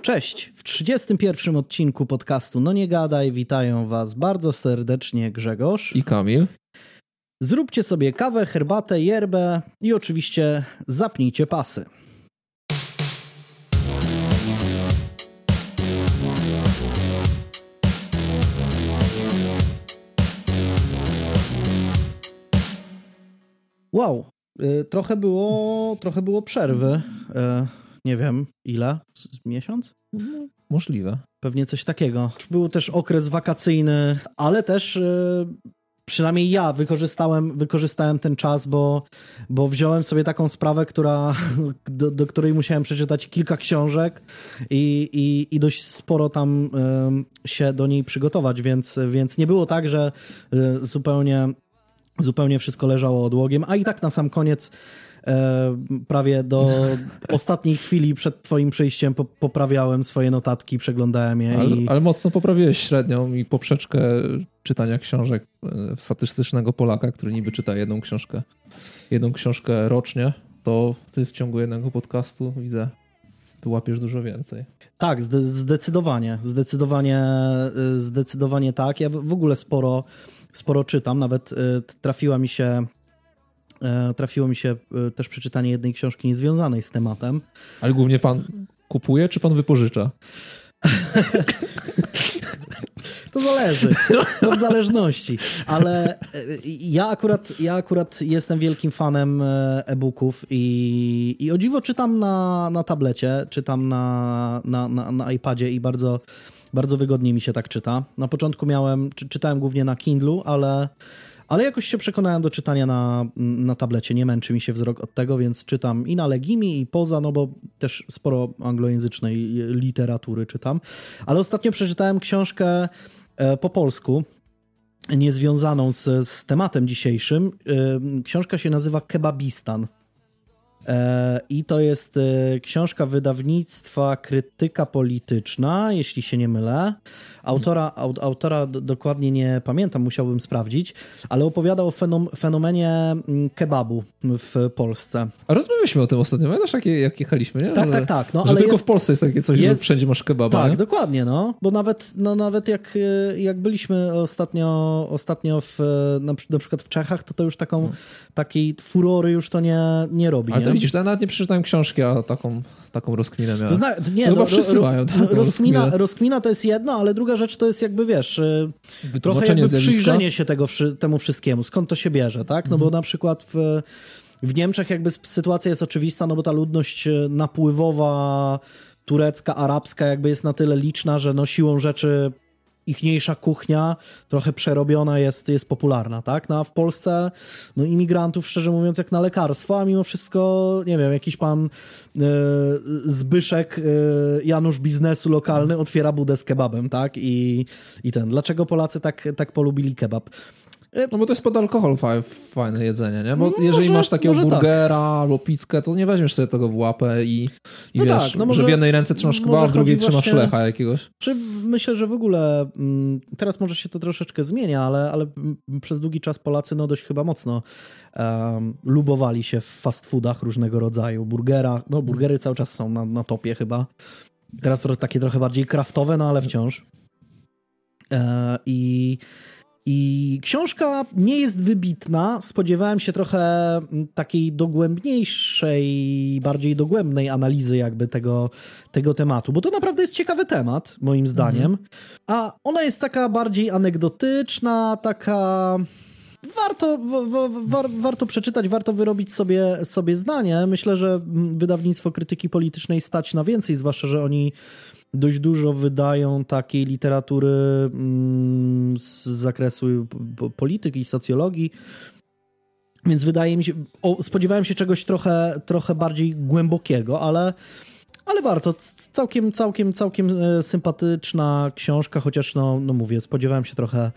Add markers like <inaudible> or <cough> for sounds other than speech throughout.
Cześć! W 31 odcinku podcastu No Nie Gadaj witają Was bardzo serdecznie Grzegorz i Kamil. Zróbcie sobie kawę, herbatę, yerbę i oczywiście zapnijcie pasy. Wow, y, trochę było, trochę było przerwy. Y, nie wiem ile, z miesiąc? No, możliwe. Pewnie coś takiego. Był też okres wakacyjny, ale też y, przynajmniej ja wykorzystałem, wykorzystałem ten czas, bo, bo wziąłem sobie taką sprawę, która, <laughs> do, do której musiałem przeczytać kilka książek i, i, i dość sporo tam się do niej przygotować, więc, więc nie było tak, że zupełnie zupełnie wszystko leżało odłogiem, a i tak na sam koniec prawie do <laughs> ostatniej chwili przed twoim przyjściem po, poprawiałem swoje notatki, przeglądałem je. Ale, i... ale mocno poprawiłeś średnią i poprzeczkę czytania książek e, statystycznego Polaka, który niby czyta jedną książkę, jedną książkę rocznie, to ty w ciągu jednego podcastu widzę łapiesz dużo więcej. Tak, zdecydowanie, zdecydowanie, e, zdecydowanie tak. Ja w ogóle sporo sporo czytam, nawet trafiła mi się trafiło mi się y, też przeczytanie jednej książki niezwiązanej z tematem. Ale głównie pan kupuje, czy pan wypożycza? To zależy, to w zależności, ale ja akurat, ja akurat jestem wielkim fanem e-booków i, i o dziwo czytam na, na tablecie, czytam na, na, na, na iPadzie i bardzo bardzo wygodnie mi się tak czyta. Na początku miałem, czy, czytałem głównie na Kindlu, ale, ale jakoś się przekonałem do czytania na, na tablecie. Nie męczy mi się wzrok od tego, więc czytam i na Legimi, i poza, no bo też sporo anglojęzycznej literatury czytam. Ale ostatnio przeczytałem książkę e, po polsku, niezwiązaną z, z tematem dzisiejszym. E, książka się nazywa Kebabistan. E, I to jest e, książka wydawnictwa Krytyka Polityczna, jeśli się nie mylę. Autora, autora dokładnie nie pamiętam, musiałbym sprawdzić, ale opowiada o fenom, fenomenie mm, kebabu w Polsce. A rozmawialiśmy o tym ostatnio, pamiętasz jak, jak jechaliśmy, nie? Tak, tak, tak. No, że ale tylko jest, w Polsce jest takie coś, jest, że wszędzie masz kebaba. Tak, nie? dokładnie, no. Bo nawet, no, nawet jak, jak byliśmy ostatnio, ostatnio w, na, przykład w Czechach, to to już taką, hmm. takiej furory już to nie, nie robi. Nie? To widzisz, ja nawet nie przeczytałem książki, a taką, taką rozkminę miałem. To zna, nie, no, chyba wszyscy ro, mają taką rozkminę. rozkmina to jest jedno, ale druga rzecz to jest jakby, wiesz, y, trochę jakby przyjrzenie się tego, temu wszystkiemu, skąd to się bierze, tak? No mhm. bo na przykład w, w Niemczech jakby sytuacja jest oczywista, no bo ta ludność y, napływowa turecka, arabska jakby jest na tyle liczna, że no siłą rzeczy ichniejsza kuchnia, trochę przerobiona jest, jest popularna, tak? No a w Polsce, no imigrantów, szczerze mówiąc, jak na lekarstwo, a mimo wszystko, nie wiem, jakiś pan e, Zbyszek e, Janusz biznesu lokalny otwiera budę z kebabem, tak? I, i ten. Dlaczego Polacy tak, tak polubili kebab? No bo to jest pod alkohol fajne jedzenie, nie? Bo no, jeżeli może, masz takiego tak. burgera tak. albo pizzkę, to nie weźmiesz sobie tego w łapę i, i no wiesz, tak, no może, że w jednej ręce trzymasz kebab, w drugiej trzymasz właśnie, lecha jakiegoś. Czy myślę, że w ogóle mm, teraz może się to troszeczkę zmienia, ale, ale przez długi czas Polacy no dość chyba mocno um, lubowali się w fast foodach różnego rodzaju, burgerach, no burgery cały czas są na, na topie chyba. Teraz to takie trochę bardziej kraftowe, no ale wciąż. E, I i książka nie jest wybitna. Spodziewałem się trochę mm, takiej dogłębniejszej, bardziej dogłębnej analizy jakby tego, tego tematu, bo to naprawdę jest ciekawy temat, moim zdaniem. Mhm. A ona jest taka bardziej anegdotyczna, taka warto, warto przeczytać, warto wyrobić sobie, sobie zdanie. Myślę, że wydawnictwo krytyki politycznej stać na więcej, zwłaszcza, że oni dość dużo wydają takiej literatury mm, z zakresu polityki i socjologii. Więc wydaje mi się, o, spodziewałem się czegoś trochę, trochę bardziej głębokiego, ale, ale warto. Całkiem, całkiem, całkiem e, sympatyczna książka, chociaż no, no mówię, spodziewałem się trochę,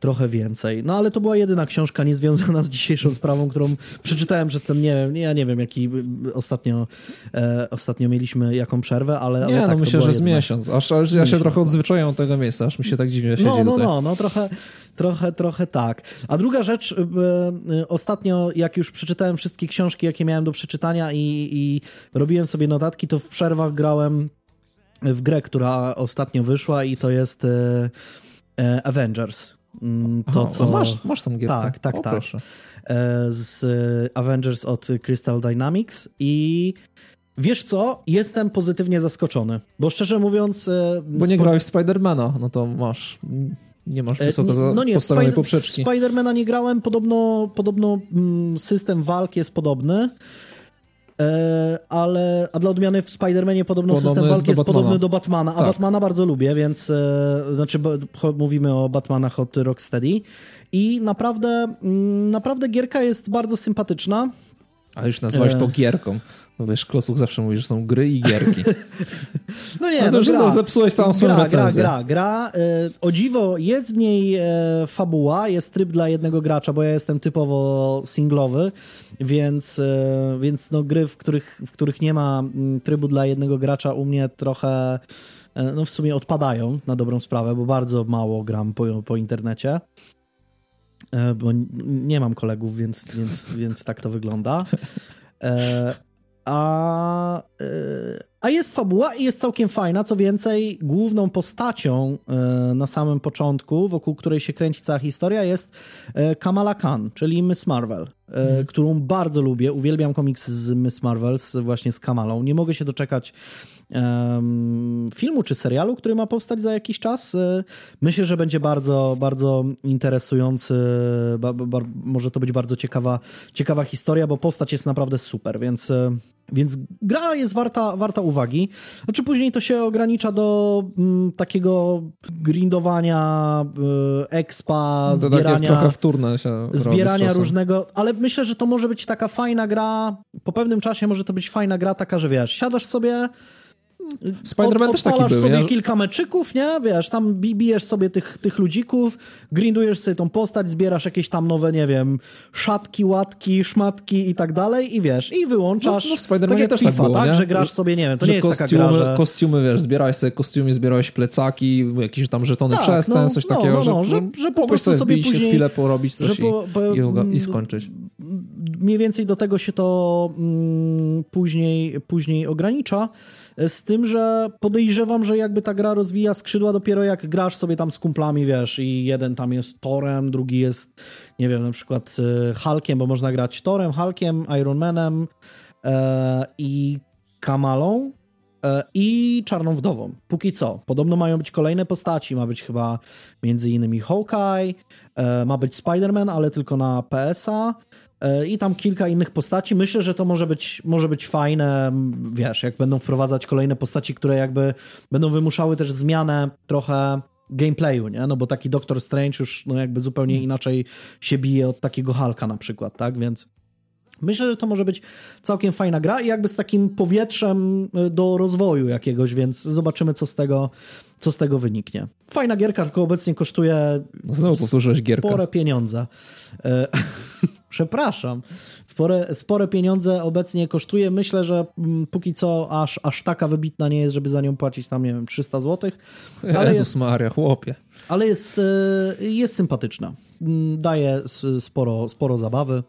trochę więcej. No ale to była jedyna książka niezwiązana z dzisiejszą sprawą, którą przeczytałem przez ten, nie wiem, ja nie wiem, jaki ostatnio, e, ostatnio mieliśmy jaką przerwę, ale, ale nie, tak, no myślę, że z miesiąc. Aż, aż ja się trochę odzwyczaiłem od tego miejsca, aż mi się tak dziwnie siedzi No, no, tutaj. no, no, trochę, trochę, trochę tak. A druga rzecz, e, ostatnio jak już przeczytałem wszystkie książki, jakie miałem do przeczytania i, i robiłem sobie notatki, to w przerwach grałem w grę, która ostatnio wyszła i to jest e, Avengers. Mm, to, Aha, co... masz, masz tam gierkę. Tak, tak, o, tak. Proszę. E, z Avengers od Crystal Dynamics i wiesz co, jestem pozytywnie zaskoczony, bo szczerze mówiąc... e, Bo nie spo- grałeś Spidermana, no to masz... Nie masz wysoko za, no nie, postawionej Spider- poprzeczki. Spidermana nie grałem, podobno, podobno mm, system walk jest podobny. E, ale, a dla odmiany w Spider-Manie podobno Podobny system jest walki jest Batmana. podobny do Batmana, a Tak. Batmana bardzo lubię, więc e, znaczy bo, mówimy o Batmanach od Rocksteady i naprawdę, mm, naprawdę gierka jest bardzo sympatyczna. Ale już nazwałeś to E. gierką. No wiesz, Klosuch zawsze mówi, że są gry i gierki. <laughs> No nie, No to już gra. zepsułeś całą swoją gra, gra, recenzję. gra, gra. E, O dziwo, jest w niej e, fabuła, jest tryb dla jednego gracza, bo ja jestem typowo singlowy, więc, e, więc no, gry, w których, w których nie ma mm, trybu dla jednego gracza u mnie trochę no w sumie odpadają na dobrą sprawę, bo bardzo mało gram po, po internecie. Bo nie mam kolegów, więc, więc, więc tak to wygląda. E, A, e, a jest fabuła i jest całkiem fajna. Co więcej, główną postacią e, na samym początku, wokół której się kręci cała historia, jest e, Kamala Khan, czyli Miss Marvel, e, którą bardzo lubię. Uwielbiam komiksy z Miss Marvel, z, właśnie z Kamalą. Nie mogę się doczekać em, filmu czy serialu, który ma powstać za jakiś czas. Myślę, że będzie bardzo, bardzo interesujący. Ba, ba, może to być bardzo ciekawa, ciekawa historia, bo postać jest naprawdę super, więc, więc gra jest warta, warta uwagi. Znaczy później to się ogranicza do mm, takiego grindowania, e, expa, To zbierania trochę wtórne się zbierania różnego, ale myślę, że to może być taka fajna gra, po pewnym czasie może to być fajna gra taka, że wiesz, siadasz sobie Spider-Man od- też taki był, sobie nie? kilka meczyków, nie? Wiesz, tam bi- bijesz sobie tych, tych ludzików, grindujesz sobie tą postać, zbierasz jakieś tam nowe, nie wiem, szatki, łatki, szmatki i tak dalej i wiesz, i wyłączasz. No, no w Spider-Manie tak też tak FIFA, było, tak? nie? Że grasz sobie, nie wiem, to że nie jest kostiumy, taka gra, że... kostiumy, wiesz, zbierałeś sobie kostiumy, zbierałeś plecaki, jakieś tam żetony Tak, przestępstw, no, coś no, takiego, no, no, że, że- że po prostu sobie wbić się później- chwilę porobić coś po- po- i, i, mm, i skończyć. mniej więcej do tego się to mm, później, później ogranicza. Z tym, że podejrzewam, że jakby ta gra rozwija skrzydła dopiero jak grasz sobie tam z kumplami, wiesz, i jeden tam jest Torem, drugi jest, nie wiem, na przykład y, Hulkiem, bo można grać Torem, Hulkiem, Ironmanem e, i Kamalą e, i Czarną Wdową. Póki co. Podobno mają być kolejne postaci. Ma być chyba między innymi Hawkeye, e, ma być Spider-Man, ale tylko na PS-a e, i tam kilka innych postaci. Myślę, że to może być, może być fajne, wiesz, jak będą wprowadzać kolejne postaci, które jakby będą wymuszały też zmianę trochę gameplayu, nie? No bo taki Doctor Strange już no jakby zupełnie inaczej się bije od takiego Hulka na przykład, tak? Więc Myślę, że to może być całkiem fajna gra i jakby z takim powietrzem y, do rozwoju jakiegoś, więc zobaczymy, co z tego, co z tego wyniknie. Fajna gierka, tylko obecnie kosztuje No Znowu powtórzyłeś gierkę. spore pieniądze. <laughs> Przepraszam. Spore, spore pieniądze obecnie kosztuje. Myślę, że mm, póki co aż, aż taka wybitna nie jest, żeby za nią płacić tam, nie wiem, 300 zł. Ale Jezus jest, Maria, chłopie. ale jest, e, jest sympatyczna. Mm, Daje sporo, sporo zabawy,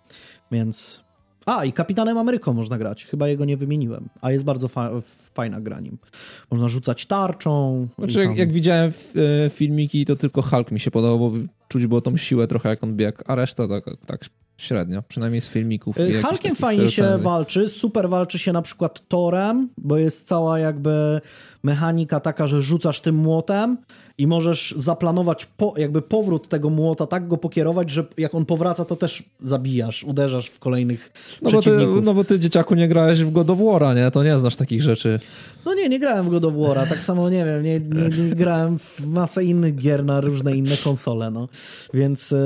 więc... A, i Kapitanem Ameryką można grać. Chyba jego nie wymieniłem. A jest bardzo fa fajna gra nim. Można rzucać tarczą. Znaczy, jak, tam- jak widziałem e, filmiki, to tylko Hulk mi się podobał, bo czuć było tą siłę trochę, jak on biegł, a reszta tak, tak średnio, przynajmniej z filmików. Y, Hulkiem fajnie się walczy, super walczy się na przykład Torem, bo jest cała jakby mechanika taka, że rzucasz tym młotem i możesz zaplanować po, jakby powrót tego młota, tak go pokierować, że jak on powraca, to też zabijasz, uderzasz w kolejnych No bo, ty, przeciwników. no bo ty, dzieciaku, nie grałeś w God of War'a, nie? To nie znasz takich rzeczy. No nie, nie grałem w God of War'a, tak samo nie wiem, nie, nie, nie grałem w masę innych gier na różne inne konsole, no. Więc, e,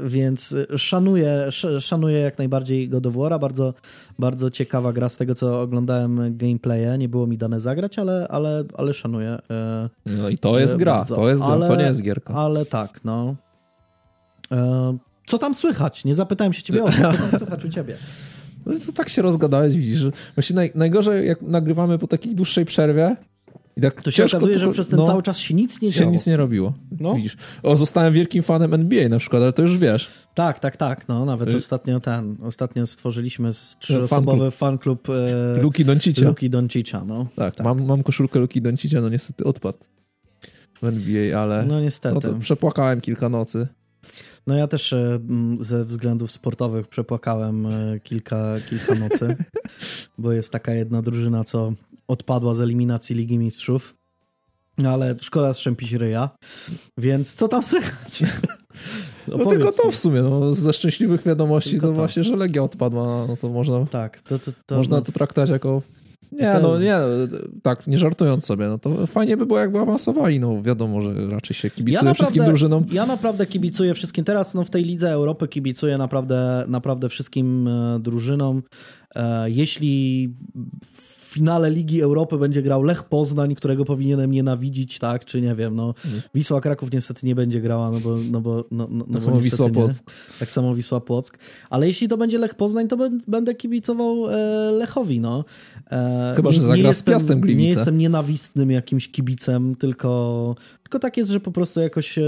więc szanuję, sz- szanuję jak najbardziej God of War'a, bardzo, bardzo ciekawa gra z tego, co oglądałem gameplaye, nie było mi dane zagrać, ale, ale, ale szanuję. e, No i to jest e, gra, bardzo. to jest gra, ale, to nie jest gierka. Ale tak, no. E, Co tam słychać? Nie zapytałem się ciebie o to, co tam <laughs> słychać u ciebie. No to tak się rozgadałeś, widzisz. Właśnie naj, najgorzej, jak nagrywamy po takiej dłuższej przerwie, I tak To się okazuje, że przez ten no, cały czas się nic nie się działo. nic nie robiło. No. Widzisz. O, zostałem wielkim fanem NBA na przykład, ale to już wiesz. Tak, tak, tak. No, nawet Y- ostatnio ten, ostatnio stworzyliśmy trzyosobowy fanklub e, Luki Doncicia. Luki Doncicza, no. Tak, tak. Mam, mam koszulkę Luki Doncicia, no niestety odpadł w NBA, ale No no niestety. to przepłakałem kilka nocy. No ja też e, ze względów sportowych przepłakałem e, kilka, kilka nocy, <laughs> bo jest taka jedna drużyna, co odpadła z eliminacji Ligi Mistrzów. No ale szkoda strzępić ryja, więc co tam słychać? <laughs> No tylko to w sumie, no, ze szczęśliwych wiadomości Tylko to, to. właśnie, że Legia odpadła, no to można, Tak, to, to, to można no, to traktować jako... Nie, no nie, tak, nie żartując sobie, no to fajnie by było jakby awansowali, no wiadomo, że raczej się kibicuje wszystkim drużynom. Ja naprawdę kibicuję wszystkim. Teraz no, w tej Lidze Europy kibicuję naprawdę, naprawdę wszystkim e, drużynom. E, jeśli w finale Ligi Europy będzie grał Lech Poznań, którego powinienem nienawidzić, tak, czy nie wiem, no Wisła Kraków niestety nie będzie grała, no bo, no bo, no, no, no bo samo Wisła. Płock. Tak samo Wisła Płock. Ale jeśli to będzie Lech Poznań, to bę- będę kibicował e, Lechowi, no. E, Chyba, że zagra nie z jestem- Piastem Gliwice. Nie jestem nienawistnym jakimś kibicem, tylko, tylko tak jest, że po prostu jakoś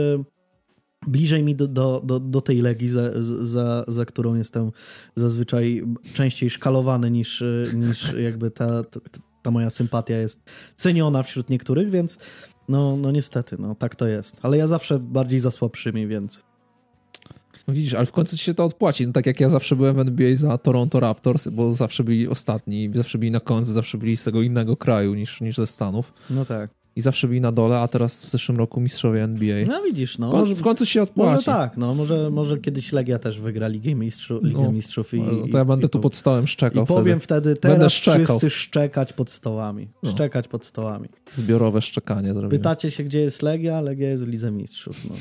bliżej mi do, do, do, do tej Legii, za, za, za którą jestem zazwyczaj częściej szkalowany niż, niż jakby ta, ta, ta moja sympatia jest ceniona wśród niektórych, więc no, no niestety, no tak to jest. Ale ja zawsze bardziej za słabszymi, więc No Widzisz, ale w końcu ci się to odpłaci. No, tak jak ja zawsze byłem w NBA za Toronto Raptors, bo zawsze byli ostatni, zawsze byli na końcu, zawsze byli z tego innego kraju niż, niż ze Stanów. no tak. I zawsze byli na dole, a teraz w zeszłym roku mistrzowie NBA. No widzisz, no. w, końcu, w końcu się odpłaci. Może tak, no może, może kiedyś Legia też wygra Ligę, Mistrzu, Ligę No, Mistrzów i, No to ja będę i, tu pod stołem szczekał i powiem wtedy. wtedy, teraz szczekał. wszyscy szczekać pod stołami. No. Szczekać pod stołami. Zbiorowe szczekanie zrobimy. Pytacie się, gdzie jest Legia? Legia jest w Lidze Mistrzów. No.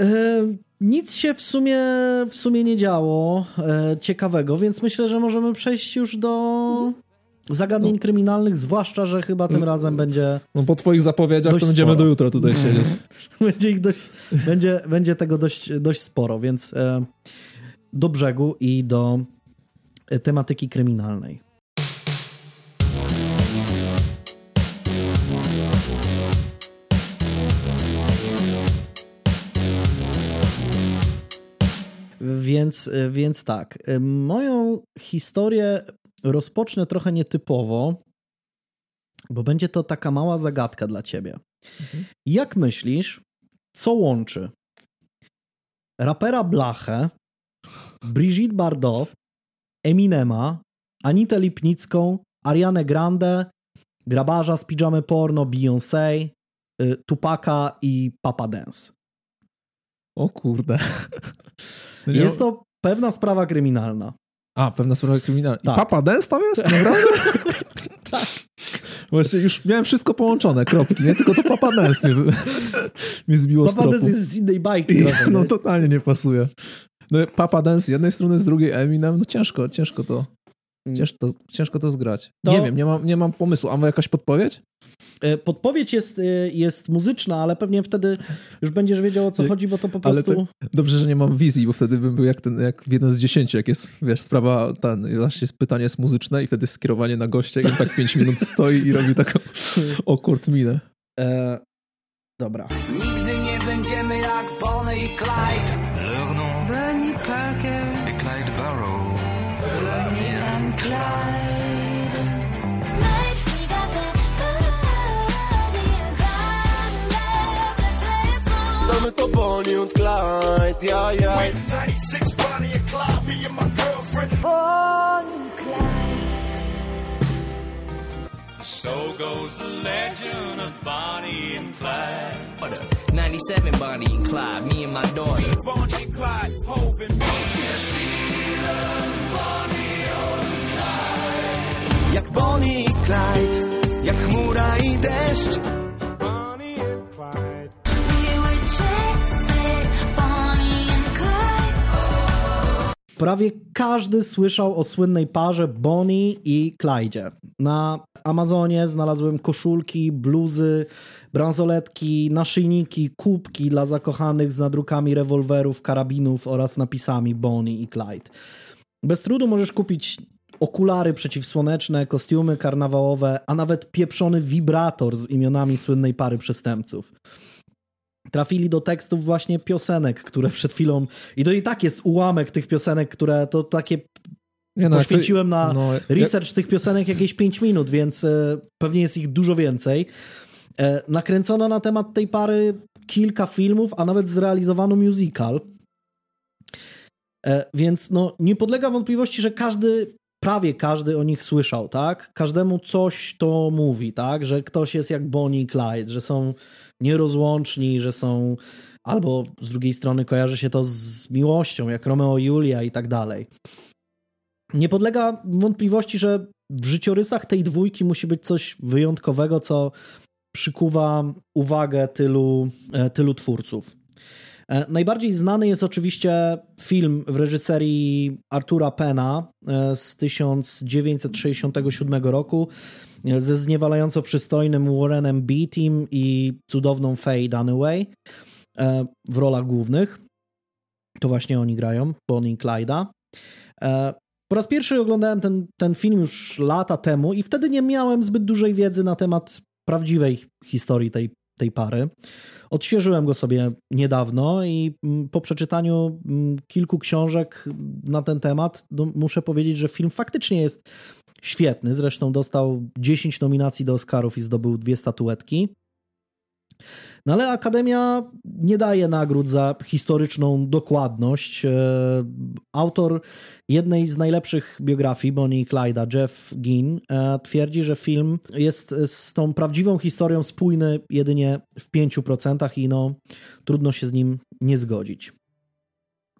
E, nic się w sumie, w sumie nie działo e, ciekawego, więc myślę, że możemy przejść już do zagadnień No. kryminalnych, zwłaszcza, że chyba tym razem będzie, No po twoich zapowiedziach to będziemy sporo. do jutra tutaj <laughs> siedzieć. będzie ich dość, będzie, będzie tego dość, dość sporo, więc e, do brzegu i do e, tematyki kryminalnej. Więc, e, więc tak, e, moją historię rozpocznę trochę nietypowo, bo będzie to taka mała zagadka dla ciebie. Jak myślisz, co łączy rapera Blachę, Brigitte Bardot, Eminema, Anitę Lipnicką, Arianę Grande, grabarza z pijamy porno Beyoncé, y, Tupaka i Papa Dance. O kurde. Jest to pewna sprawa kryminalna. A, pewna sprawa kryminalna. I Tak. Papa Dance tam jest? Naprawdę? <laughs> Tak. Właśnie już miałem wszystko połączone, kropki, nie? Tylko to Papa Dance mnie, mnie zbiło Papa. Dance jest z innej bajki. trochę, No nie? totalnie nie pasuje. No, Papa Dance z jednej strony, z drugiej Eminem, no ciężko, ciężko to, ciężko to, ciężko to zgrać. To- Nie wiem, nie mam, nie mam pomysłu. A ma jakaś podpowiedź? E, Podpowiedź jest, y, jest muzyczna, ale pewnie wtedy już będziesz wiedział o co chodzi, bo to po ale prostu... Dobrze, że nie mam wizji, bo wtedy bym był jak, ten, jak w jeden z dziesięciu, jak jest, wiesz, sprawa, ten, właśnie jest pytanie jest muzyczne i wtedy skierowanie na gościa i on tak pięć minut stoi i robi taką <laughs> awkward minę. E, dobra. Nigdy nie będziemy jak Bonnie i Clyde Dame to Bonnie und Clyde, ja, ja. Bonnie Clyde. So goes the legend of Bonnie and Clyde. 97 Bonnie and Clyde, me and my daughter Bonnie and Clyde, hoping Jak Bonnie i Clyde, jak chmura i deszcz. Prawie każdy słyszał o słynnej parze Bonnie i Clyde. Na Amazonie znalazłem koszulki, bluzy, bransoletki, naszyjniki, kubki dla zakochanych z nadrukami rewolwerów, karabinów oraz napisami Bonnie i Clyde. Bez trudu możesz kupić okulary przeciwsłoneczne, kostiumy karnawałowe, a nawet pieprzony wibrator z imionami słynnej pary przestępców. Trafili do tekstów właśnie piosenek, które przed chwilą. I to i tak jest ułamek tych piosenek, które to takie. Nie, no, Poświęciłem na no, research tych piosenek jakieś 5 minut, więc e, pewnie jest ich dużo więcej. E, nakręcono na temat tej pary kilka filmów, a nawet zrealizowano musical. E, więc no, nie podlega wątpliwości, że każdy, prawie każdy o nich słyszał, tak? Każdemu coś to mówi, tak? Że ktoś jest jak Bonnie i Clyde, że są nierozłączni, że są albo z drugiej strony kojarzy się to z miłością, jak Romeo i Julia i tak dalej. Nie podlega wątpliwości, że w życiorysach tej dwójki musi być coś wyjątkowego, co przykuwa uwagę tylu, e, tylu twórców. E, Najbardziej znany jest oczywiście film w reżyserii Artura Pena e, z 1967 roku ze zniewalająco przystojnym Warrenem Beattym i cudowną Faye Dunaway e, w rolach głównych. To właśnie oni grają, Bonnie i Clyda. E, Po raz pierwszy oglądałem ten, ten film już lata temu i wtedy nie miałem zbyt dużej wiedzy na temat prawdziwej historii tej, tej pary. Odświeżyłem go sobie niedawno i mm, po przeczytaniu mm, kilku książek na ten temat no, muszę powiedzieć, że film faktycznie jest świetny. Zresztą dostał 10 nominacji do Oscarów i zdobył dwie statuetki. No ale Akademia nie daje nagród za historyczną dokładność. E, Autor jednej z najlepszych biografii Bonnie i Clyda, Jeff Ginn, e, twierdzi, że film jest z tą prawdziwą historią spójny jedynie w 5% i no trudno się z nim nie zgodzić.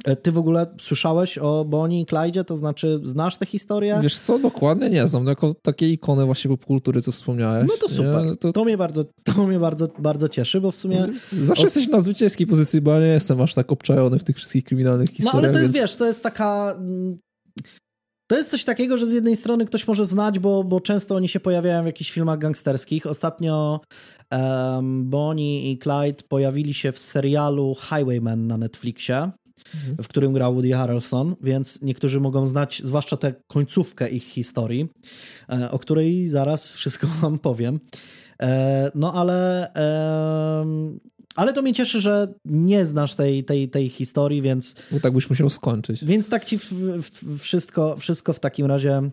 E, Ty w ogóle słyszałeś o Bonnie i Clydzie? To znaczy, znasz tę historię? Wiesz co, dokładnie nie znam, no jako takie ikony właśnie popkultury, co wspomniałeś. no to super. Nie? To, To, mnie, bardzo, to mnie bardzo, bardzo cieszy, bo w sumie... zawsze os- jesteś na zwycięskiej pozycji, bo ja nie jestem aż tak obczajony w tych wszystkich kryminalnych No historiach. ale to jest, więc... wiesz, to jest taka... mm, To jest coś takiego, że z jednej strony ktoś może znać, bo, bo często oni się pojawiają w jakichś filmach gangsterskich. Ostatnio um, Bonnie i Clyde pojawili się w serialu Highwayman na Netflixie, w którym grał Woody Harrelson, więc niektórzy mogą znać zwłaszcza tę końcówkę ich historii, e, o której zaraz wszystko <laughs> wam powiem. E, No ale... ale to mnie cieszy, że nie znasz tej, tej, tej historii, więc Bo tak byś musiał skończyć. więc tak ci w, w, wszystko, wszystko w takim razie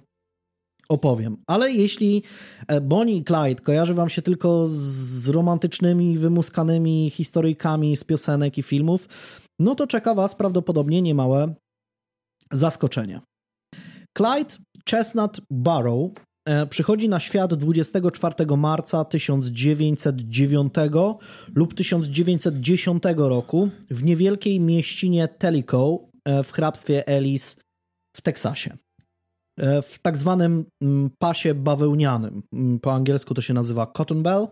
opowiem. Ale jeśli e, Bonnie i Clyde kojarzy wam się tylko z romantycznymi, wymuskanymi historyjkami z piosenek i filmów, no to czeka was prawdopodobnie niemałe zaskoczenie. Clyde Chestnut Barrow e, przychodzi na świat 24 marca 1909 lub 1910 roku w niewielkiej mieścinie Tellico e, w hrabstwie Ellis w Teksasie. E, W tak zwanym mm, pasie bawełnianym. Mm, Po angielsku to się nazywa Cotton Bell,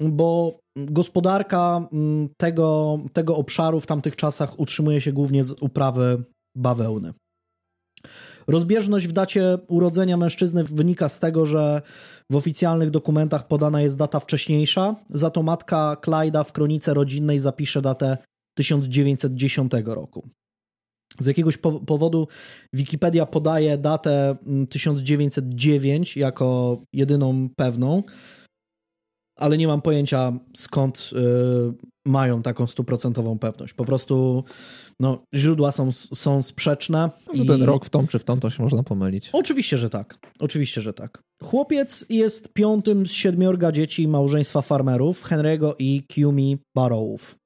bo gospodarka mm, tego, tego obszaru w tamtych czasach utrzymuje się głównie z uprawy bawełny. Rozbieżność w dacie urodzenia mężczyzny wynika z tego, że w oficjalnych dokumentach podana jest data wcześniejsza, za to matka Clyda w kronice rodzinnej zapisze datę 1910 roku. Z jakiegoś po- powodu Wikipedia podaje datę mm, 1909 jako jedyną pewną, ale nie mam pojęcia skąd y, mają taką stuprocentową pewność. Po prostu no, źródła są, są sprzeczne. No ten rok w tą czy w tą to się można pomylić. Oczywiście, że tak. Oczywiście, że tak. Chłopiec jest piątym z siedmiorga dzieci małżeństwa farmerów Henry'ego i Kiumi Barrowów.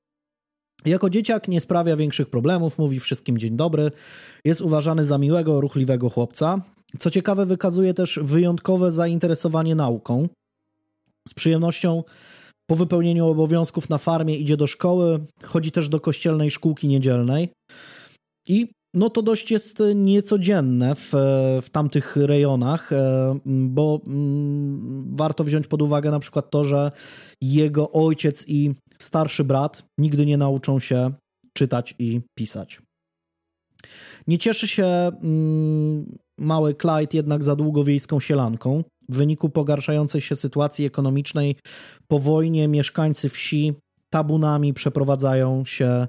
Jako dzieciak nie sprawia większych problemów, mówi wszystkim dzień dobry, jest uważany za miłego, ruchliwego chłopca. Co ciekawe, wykazuje też wyjątkowe zainteresowanie nauką. Z przyjemnością po wypełnieniu obowiązków na farmie idzie do szkoły, chodzi też do kościelnej szkółki niedzielnej. I no to dość jest niecodzienne w, w tamtych rejonach, e, bo mm, warto wziąć pod uwagę na przykład to, że jego ojciec i starszy brat nigdy nie nauczą się czytać i pisać. Nie cieszy się mm, mały Clyde jednak za długo wiejską sielanką. W wyniku pogarszającej się sytuacji ekonomicznej po wojnie mieszkańcy wsi tabunami przeprowadzają się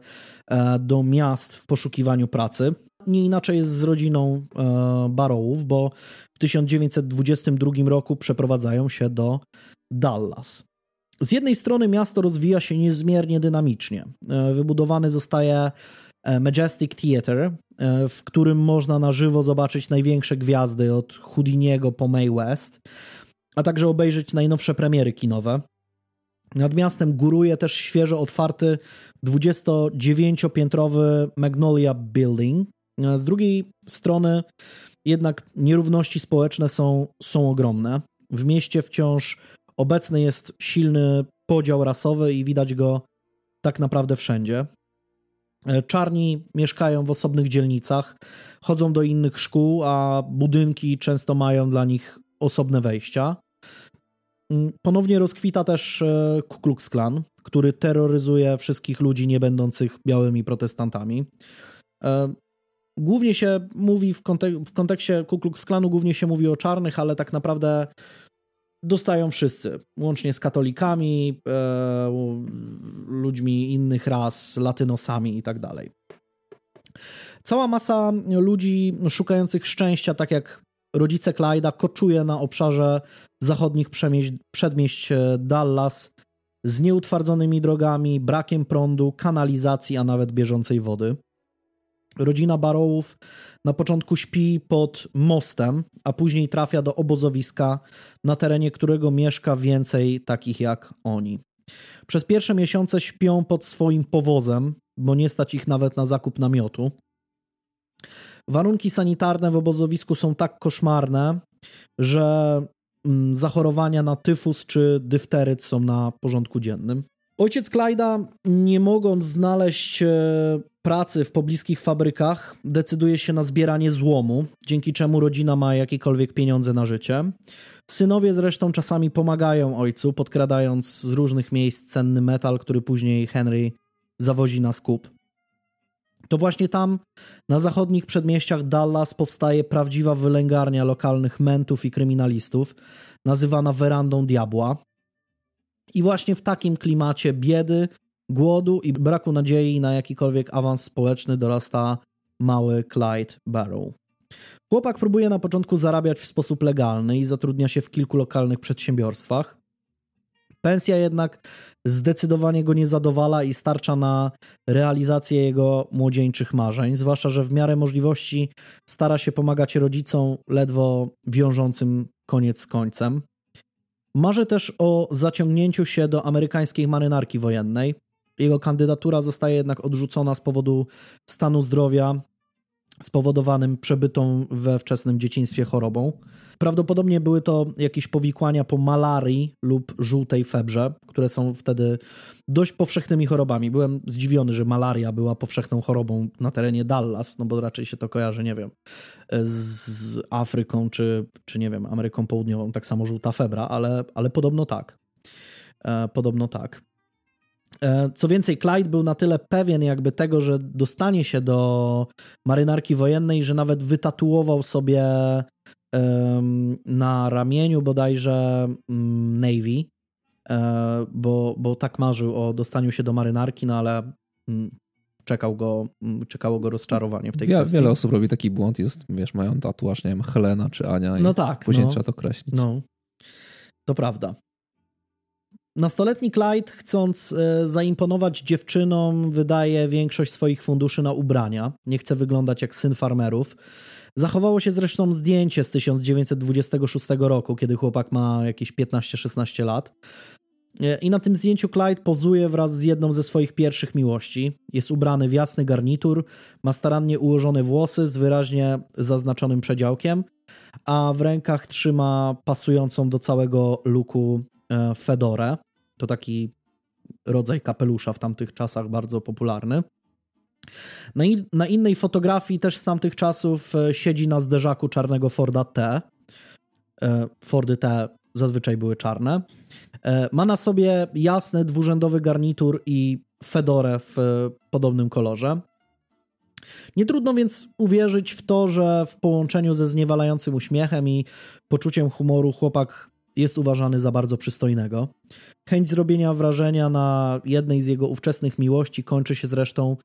e, do miast w poszukiwaniu pracy. Nie inaczej jest z rodziną e, Barrowów, bo w 1922 roku przeprowadzają się do Dallas. Z jednej strony miasto rozwija się niezmiernie dynamicznie. E, Wybudowany zostaje Majestic Theatre, e, w którym można na żywo zobaczyć największe gwiazdy od Houdiniego po Mae West, a także obejrzeć najnowsze premiery kinowe. Nad miastem góruje też świeżo otwarty 29-piętrowy Magnolia Building. E, Z drugiej strony jednak nierówności społeczne są, są ogromne. W mieście wciąż obecny jest silny podział rasowy i widać go tak naprawdę wszędzie. E, Czarni mieszkają w osobnych dzielnicach, chodzą do innych szkół, a budynki często mają dla nich osobne wejścia. Mm, Ponownie rozkwita też e, Ku Klux Klan, który terroryzuje wszystkich ludzi nie będących białymi protestantami. E, Głównie się mówi w, kontek- w kontekście Ku Klux Klanu, głównie się mówi o czarnych, ale tak naprawdę dostają wszyscy, łącznie z katolikami, e, ludźmi innych ras, latynosami i tak dalej. Cała masa ludzi szukających szczęścia, tak jak rodzice Clyde'a, koczuje na obszarze zachodnich przedmieść e, Dallas z nieutwardzonymi drogami, brakiem prądu, kanalizacji, a nawet bieżącej wody. Rodzina Barrowów na początku śpi pod mostem, a później trafia do obozowiska, na terenie którego mieszka więcej takich jak oni. Przez pierwsze miesiące śpią pod swoim powozem, bo nie stać ich nawet na zakup namiotu. Warunki sanitarne w obozowisku są tak koszmarne, że mm, zachorowania na tyfus czy dyfteryt są na porządku dziennym. Ojciec Clyda, nie mogąc znaleźć e, pracy w pobliskich fabrykach, decyduje się na zbieranie złomu, dzięki czemu rodzina ma jakiekolwiek pieniądze na życie. Synowie zresztą czasami pomagają ojcu, podkradając z różnych miejsc cenny metal, który później Henry zawozi na skup. To właśnie tam, na zachodnich przedmieściach Dallas, powstaje prawdziwa wylęgarnia lokalnych mentów i kryminalistów, nazywana werandą diabła. I właśnie w takim klimacie biedy, głodu i braku nadziei na jakikolwiek awans społeczny dorasta mały Clyde Barrow. Chłopak próbuje na początku zarabiać w sposób legalny i zatrudnia się w kilku lokalnych przedsiębiorstwach. Pensja jednak zdecydowanie go nie zadowala i starcza na realizację jego młodzieńczych marzeń, zwłaszcza, że w miarę możliwości stara się pomagać rodzicom ledwo wiążącym koniec z końcem. Marzy też o zaciągnięciu się do amerykańskiej marynarki wojennej. Jego kandydatura zostaje jednak odrzucona z powodu stanu zdrowia spowodowanym przebytą we wczesnym dzieciństwie chorobą. Prawdopodobnie były to jakieś powikłania po malarii lub żółtej febrze, które są wtedy dość powszechnymi chorobami. Byłem zdziwiony, że malaria była powszechną chorobą na terenie Dallas, no bo raczej się to kojarzy, nie wiem, z Afryką czy, czy nie wiem, Ameryką Południową, tak samo żółta febra, ale, ale podobno tak. E, podobno tak. E, Co więcej, Clyde był na tyle pewien jakby tego, że dostanie się do marynarki wojennej, że nawet wytatuował sobie em, na ramieniu bodajże mm, Navy, e, bo, bo tak marzył o dostaniu się do marynarki, no ale mm, czekał go, mm, czekało go rozczarowanie w tej Wie, kwestii. wiele osób robi taki błąd jest, wiesz, mają tatuaż, nie wiem, Helena czy Ania i No tak, później no. trzeba to kreślić. No, to prawda. Nastoletni Clyde, chcąc e, zaimponować dziewczynom, wydaje większość swoich funduszy na ubrania. Nie chce wyglądać jak syn farmerów. Zachowało się zresztą zdjęcie z 1926 roku, kiedy chłopak ma jakieś 15-16 lat. E, I na tym zdjęciu Clyde pozuje wraz z jedną ze swoich pierwszych miłości. Jest ubrany w jasny garnitur, ma starannie ułożone włosy z wyraźnie zaznaczonym przedziałkiem, a w rękach trzyma pasującą do całego luku fedorę. To taki rodzaj kapelusza w tamtych czasach bardzo popularny. Na, in, na innej fotografii też z tamtych czasów e, siedzi na zderzaku czarnego Forda T. E, Fordy T zazwyczaj były czarne. E, Ma na sobie jasny dwurzędowy garnitur i fedorę w e, podobnym kolorze. Nie trudno więc uwierzyć w to, że w połączeniu ze zniewalającym uśmiechem i poczuciem humoru chłopak jest uważany za bardzo przystojnego. Chęć zrobienia wrażenia na jednej z jego ówczesnych miłości kończy się zresztą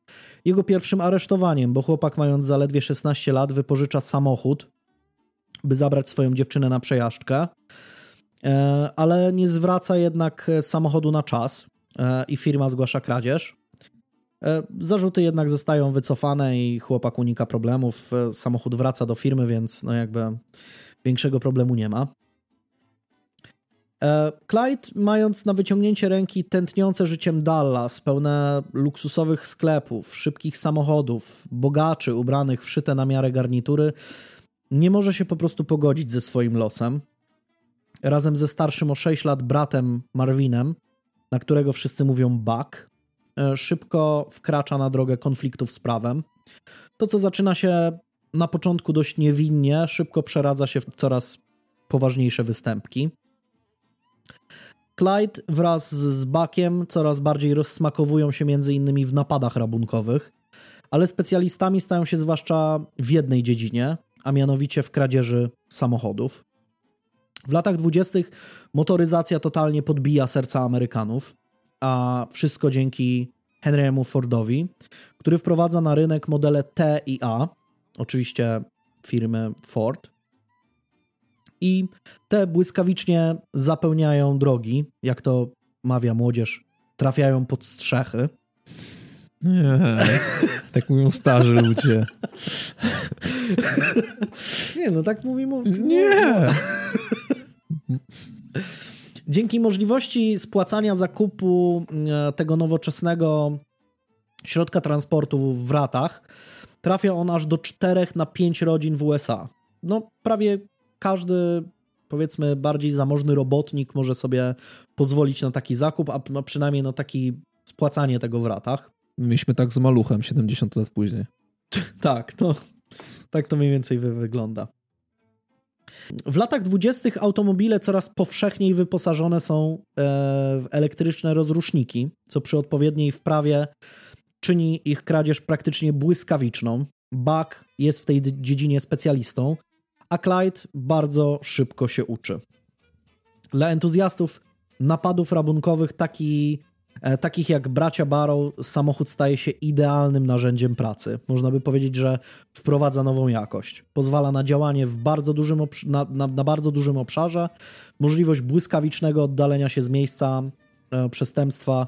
jego pierwszym aresztowaniem, bo chłopak, mając zaledwie 16 lat, wypożycza samochód, by zabrać swoją dziewczynę na przejażdżkę, e, ale nie zwraca jednak samochodu na czas e, i firma zgłasza kradzież. E, Zarzuty jednak zostają wycofane i chłopak unika problemów. Samochód wraca do firmy, więc no jakby większego problemu nie ma. E, Clyde, mając na wyciągnięcie ręki tętniące życiem Dallas, pełne luksusowych sklepów, szybkich samochodów, bogaczy ubranych w szyte na miarę garnitury, nie może się po prostu pogodzić ze swoim losem. Razem ze starszym o 6 lat bratem Marvinem, na którego wszyscy mówią Buck, e, szybko wkracza na drogę konfliktów z prawem. To, co zaczyna się na początku dość niewinnie, szybko przeradza się w coraz poważniejsze występki. Clyde wraz z Buckiem coraz bardziej rozsmakowują się między innymi w napadach rabunkowych, ale specjalistami stają się zwłaszcza w jednej dziedzinie, a mianowicie w kradzieży samochodów. W latach dwudziestych motoryzacja totalnie podbija serca Amerykanów, a wszystko dzięki Henry'emu Fordowi, który wprowadza na rynek modele T i A, oczywiście firmy Ford. I te błyskawicznie zapełniają drogi, jak to mawia młodzież, trafiają pod strzechy. Nie, tak mówią starzy ludzie. Nie, no tak mówi. mówi Nie! Dzięki możliwości spłacania zakupu e, tego nowoczesnego środka transportu w ratach, trafia on aż do 4 na 5 rodzin w USA. No, prawie każdy, powiedzmy, bardziej zamożny robotnik może sobie pozwolić na taki zakup, a no, przynajmniej na taki spłacanie tego w ratach. Mieliśmy tak z maluchem 70 lat później. <laughs> Tak, to, tak to mniej więcej wy, wygląda. W latach dwudziestych automobile coraz powszechniej wyposażone są e, w elektryczne rozruszniki, co przy odpowiedniej wprawie czyni ich kradzież praktycznie błyskawiczną. Buck jest w tej dziedzinie specjalistą, a Clyde bardzo szybko się uczy. Dla entuzjastów napadów rabunkowych taki, e, takich jak bracia Barrow samochód staje się idealnym narzędziem pracy. Można by powiedzieć, że wprowadza nową jakość. Pozwala na działanie w bardzo dużym na, na, na bardzo dużym obszarze, możliwość błyskawicznego oddalenia się z miejsca e, przestępstwa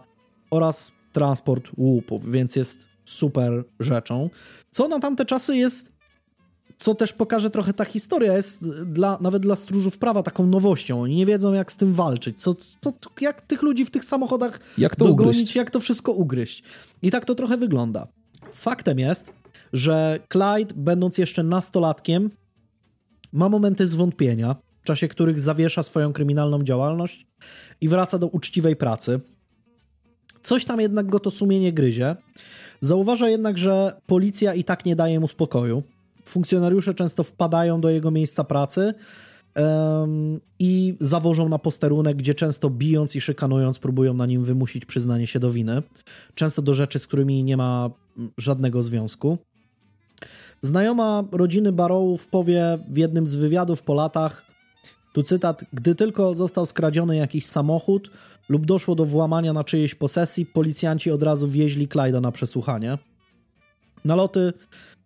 oraz transport łupów, więc jest super rzeczą. Co na tamte czasy jest co też pokaże trochę ta historia, jest dla, nawet dla stróżów prawa taką nowością. Oni nie wiedzą, jak z tym walczyć. Co, co, jak tych ludzi w tych samochodach Jak to dogonić, ugryźć? jak to wszystko ugryźć. I tak to trochę wygląda. Faktem jest, że Clyde, będąc jeszcze nastolatkiem, ma momenty zwątpienia, w czasie których zawiesza swoją kryminalną działalność i wraca do uczciwej pracy. Coś tam jednak go to sumienie gryzie. Zauważa jednak, że policja i tak nie daje mu spokoju. Funkcjonariusze często wpadają do jego miejsca pracy em, i zawożą na posterunek, gdzie często bijąc i szykanując próbują na nim wymusić przyznanie się do winy. Często do rzeczy, z którymi nie ma żadnego związku. Znajoma rodziny Barrowów powie w jednym z wywiadów po latach, tu cytat, gdy tylko został skradziony jakiś samochód lub doszło do włamania na czyjejś posesji, policjanci od razu wieźli Clyda na przesłuchanie. Naloty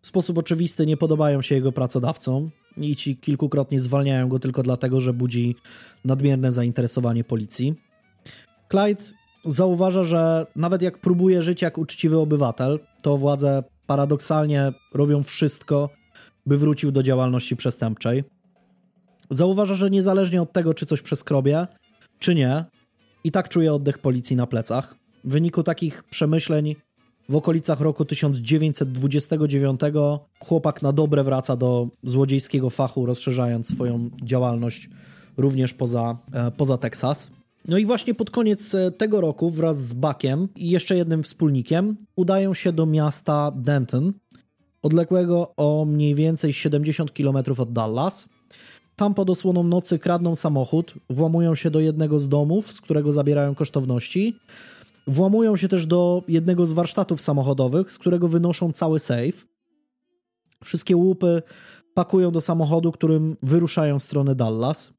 w sposób oczywisty nie podobają się jego pracodawcom i ci kilkukrotnie zwalniają go tylko dlatego, że budzi nadmierne zainteresowanie policji. Clyde zauważa, że nawet jak próbuje żyć jak uczciwy obywatel, to władze paradoksalnie robią wszystko, by wrócił do działalności przestępczej. Zauważa, że niezależnie od tego, czy coś przeskrobie, czy nie, i tak czuje oddech policji na plecach. W wyniku takich przemyśleń w okolicach roku 1929 chłopak na dobre wraca do złodziejskiego fachu, rozszerzając swoją działalność również poza, e, poza Teksas. No i właśnie pod koniec e, tego roku wraz z Buckiem i jeszcze jednym wspólnikiem udają się do miasta Denton, odległego o mniej więcej 70 km od Dallas. Tam pod osłoną nocy kradną samochód, włamują się do jednego z domów, z którego zabierają kosztowności. Włamują się też do jednego z warsztatów samochodowych, z którego wynoszą cały safe. Wszystkie łupy pakują do samochodu, którym wyruszają w stronę Dallas.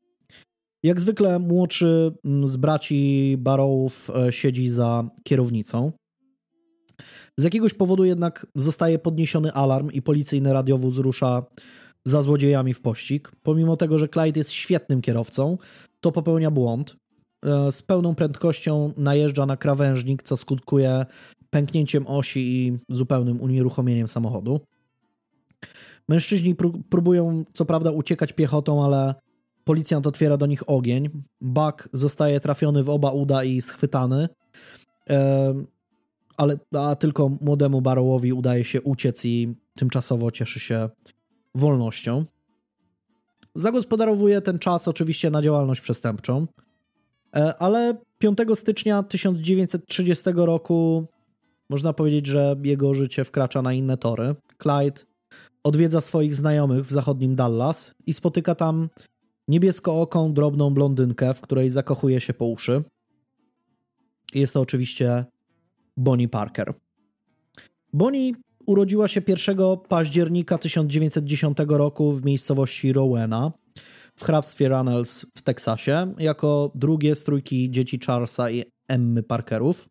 Jak zwykle młodszy mm, z braci Barrowów e, siedzi za kierownicą. Z jakiegoś powodu jednak zostaje podniesiony alarm i policyjny radiowóz rusza za złodziejami w pościg. Pomimo tego, że Clyde jest świetnym kierowcą, to popełnia błąd. E, Z pełną prędkością najeżdża na krawężnik, co skutkuje pęknięciem osi i zupełnym unieruchomieniem samochodu. Mężczyźni pró- próbują co prawda uciekać piechotą, ale policjant otwiera do nich ogień. Buck zostaje trafiony w oba uda i schwytany. Em, ale a tylko młodemu Barrowowi udaje się uciec i tymczasowo cieszy się wolnością. Zagospodarowuje ten czas oczywiście na działalność przestępczą, E, ale 5 stycznia 1930 roku można powiedzieć, że jego życie wkracza na inne tory. Clyde odwiedza swoich znajomych w zachodnim Dallas i spotyka tam niebieskooką, drobną blondynkę, w której zakochuje się po uszy. Jest to oczywiście Bonnie Parker. Bonnie urodziła się 1 października 1910 roku w miejscowości Rowena w hrabstwie Runnels w Teksasie jako drugie z trójki dzieci Charlesa i Emmy Parkerów.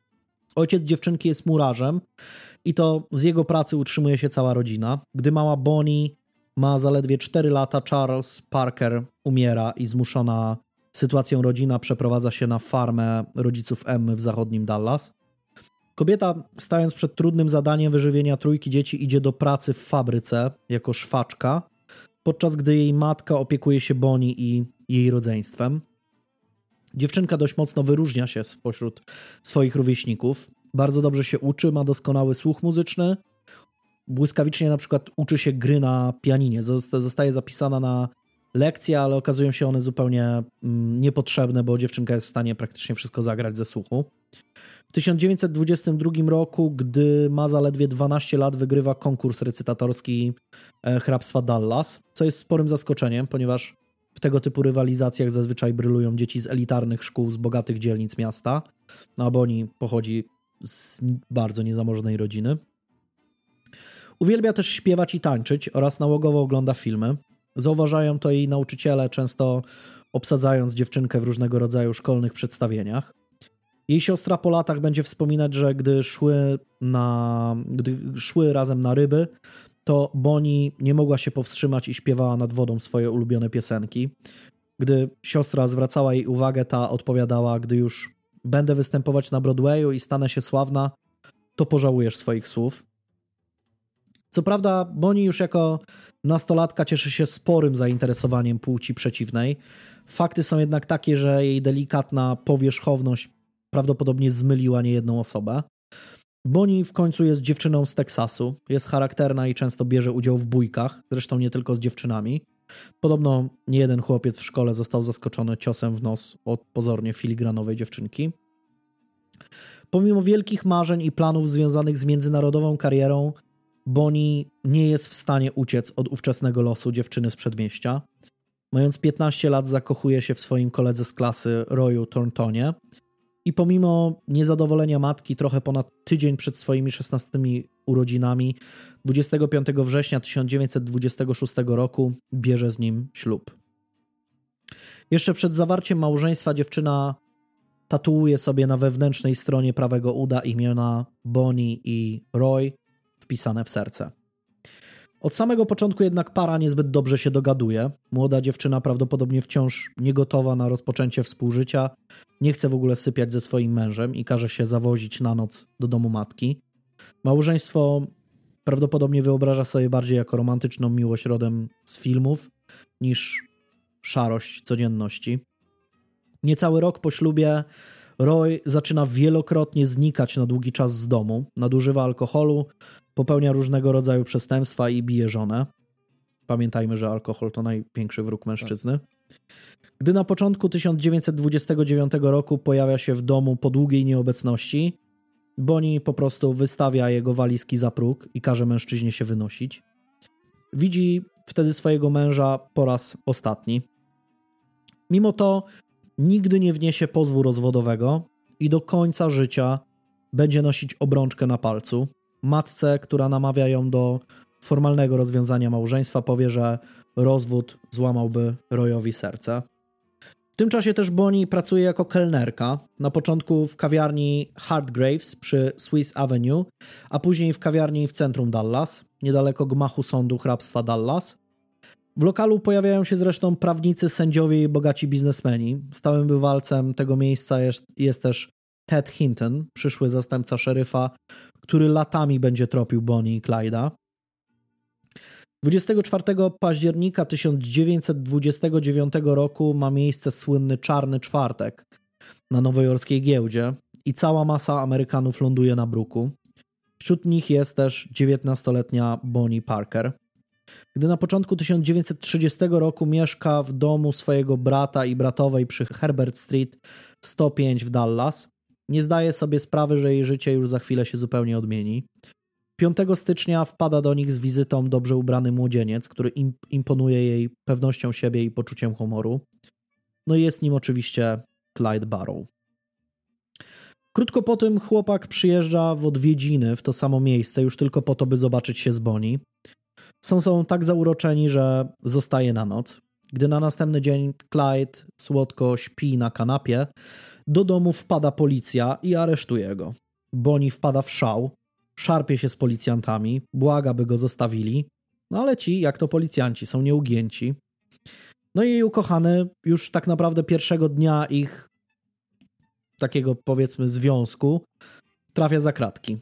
Ojciec dziewczynki jest murarzem i to z jego pracy utrzymuje się cała rodzina. Gdy mała Bonnie ma zaledwie 4 lata, Charles Parker umiera i zmuszona sytuacją rodzina przeprowadza się na farmę rodziców Emmy w zachodnim Dallas. Kobieta, stając przed trudnym zadaniem wyżywienia trójki dzieci, idzie do pracy w fabryce jako szwaczka, podczas gdy jej matka opiekuje się Bonnie i jej rodzeństwem. Dziewczynka dość mocno wyróżnia się spośród swoich rówieśników. Bardzo dobrze się uczy, ma doskonały słuch muzyczny. Błyskawicznie na przykład uczy się gry na pianinie. Zosta- Zostaje zapisana na lekcje, ale okazują się one zupełnie mm, niepotrzebne, bo dziewczynka jest w stanie praktycznie wszystko zagrać ze słuchu. W 1922 roku, gdy ma zaledwie 12 lat, wygrywa konkurs recytatorski e, hrabstwa Dallas, co jest sporym zaskoczeniem, ponieważ w tego typu rywalizacjach zazwyczaj brylują dzieci z elitarnych szkół, z bogatych dzielnic miasta, no a Bonnie pochodzi z bardzo niezamożnej rodziny. Uwielbia też śpiewać i tańczyć oraz nałogowo ogląda filmy. Zauważają to jej nauczyciele, często obsadzając dziewczynkę w różnego rodzaju szkolnych przedstawieniach. Jej siostra po latach będzie wspominać, że gdy szły, na, gdy szły razem na ryby, to Bonnie nie mogła się powstrzymać i śpiewała nad wodą swoje ulubione piosenki. Gdy siostra zwracała jej uwagę, ta odpowiadała: Gdy już będę występować na Broadwayu i stanę się sławna, to pożałujesz swoich słów. Co prawda, Bonnie już jako nastolatka cieszy się sporym zainteresowaniem płci przeciwnej. Fakty są jednak takie, że jej delikatna powierzchowność prawdopodobnie zmyliła niejedną osobę. Bonnie w końcu jest dziewczyną z Teksasu, jest charakterna i często bierze udział w bójkach, zresztą nie tylko z dziewczynami. Podobno niejeden chłopiec w szkole został zaskoczony ciosem w nos od pozornie filigranowej dziewczynki. Pomimo wielkich marzeń i planów związanych z międzynarodową karierą, Bonnie nie jest w stanie uciec od ówczesnego losu dziewczyny z przedmieścia. Mając 15 lat, zakochuje się w swoim koledze z klasy Royu Thorntonie i pomimo niezadowolenia matki, trochę ponad tydzień przed swoimi 16 urodzinami, 25 września 1926 roku bierze z nim ślub. Jeszcze przed zawarciem małżeństwa dziewczyna tatuuje sobie na wewnętrznej stronie prawego uda imiona Bonnie i Roy wpisane w serce. Od samego początku jednak para niezbyt dobrze się dogaduje. Młoda dziewczyna prawdopodobnie wciąż niegotowa na rozpoczęcie współżycia, nie chce w ogóle sypiać ze swoim mężem i każe się zawozić na noc do domu matki. Małżeństwo prawdopodobnie wyobraża sobie bardziej jako romantyczną miłość rodem z filmów niż szarość codzienności. Niecały rok po ślubie Roy zaczyna wielokrotnie znikać na długi czas z domu, nadużywa alkoholu, popełnia różnego rodzaju przestępstwa i bije żonę. Pamiętajmy, że alkohol to największy wróg mężczyzny. Gdy na początku 1929 roku pojawia się w domu po długiej nieobecności, Bonnie po prostu wystawia jego walizki za próg i każe mężczyźnie się wynosić. Widzi wtedy swojego męża po raz ostatni. Mimo to nigdy nie wniesie pozwu rozwodowego i do końca życia będzie nosić obrączkę na palcu. Matce, która namawia ją do formalnego rozwiązania małżeństwa, powie, że rozwód złamałby Royowi serce. W tym czasie też Bonnie pracuje jako kelnerka. Na początku w kawiarni Hardgraves przy Swiss Avenue, a później w kawiarni w centrum Dallas, niedaleko gmachu sądu hrabstwa Dallas. W lokalu pojawiają się zresztą prawnicy, sędziowie i bogaci biznesmeni. Stałym bywalcem tego miejsca jest, jest też Ted Hinton, przyszły zastępca szeryfa, który latami będzie tropił Bonnie i Clyda. 24 października 1929 roku ma miejsce słynny Czarny Czwartek na nowojorskiej giełdzie i cała masa Amerykanów ląduje na bruku. Wśród nich jest też 19-letnia Bonnie Parker. Gdy na początku 1930 roku mieszka w domu swojego brata i bratowej przy Herbert Street 105 w Dallas, nie zdaje sobie sprawy, że jej życie już za chwilę się zupełnie odmieni. 5 stycznia wpada do nich z wizytą dobrze ubrany młodzieniec, który im, imponuje jej pewnością siebie i poczuciem humoru. No i jest nim oczywiście Clyde Barrow. Krótko po tym chłopak przyjeżdża w odwiedziny w to samo miejsce, już tylko po to, by zobaczyć się z Bonnie. Są sobą tak zauroczeni, że zostaje na noc. Gdy na następny dzień Clyde słodko śpi na kanapie, do domu wpada policja i aresztuje go. Bonnie wpada w szał, szarpie się z policjantami, błaga, by go zostawili, no ale ci, jak to policjanci, są nieugięci. No i jej ukochany już tak naprawdę pierwszego dnia ich takiego powiedzmy związku trafia za kratki.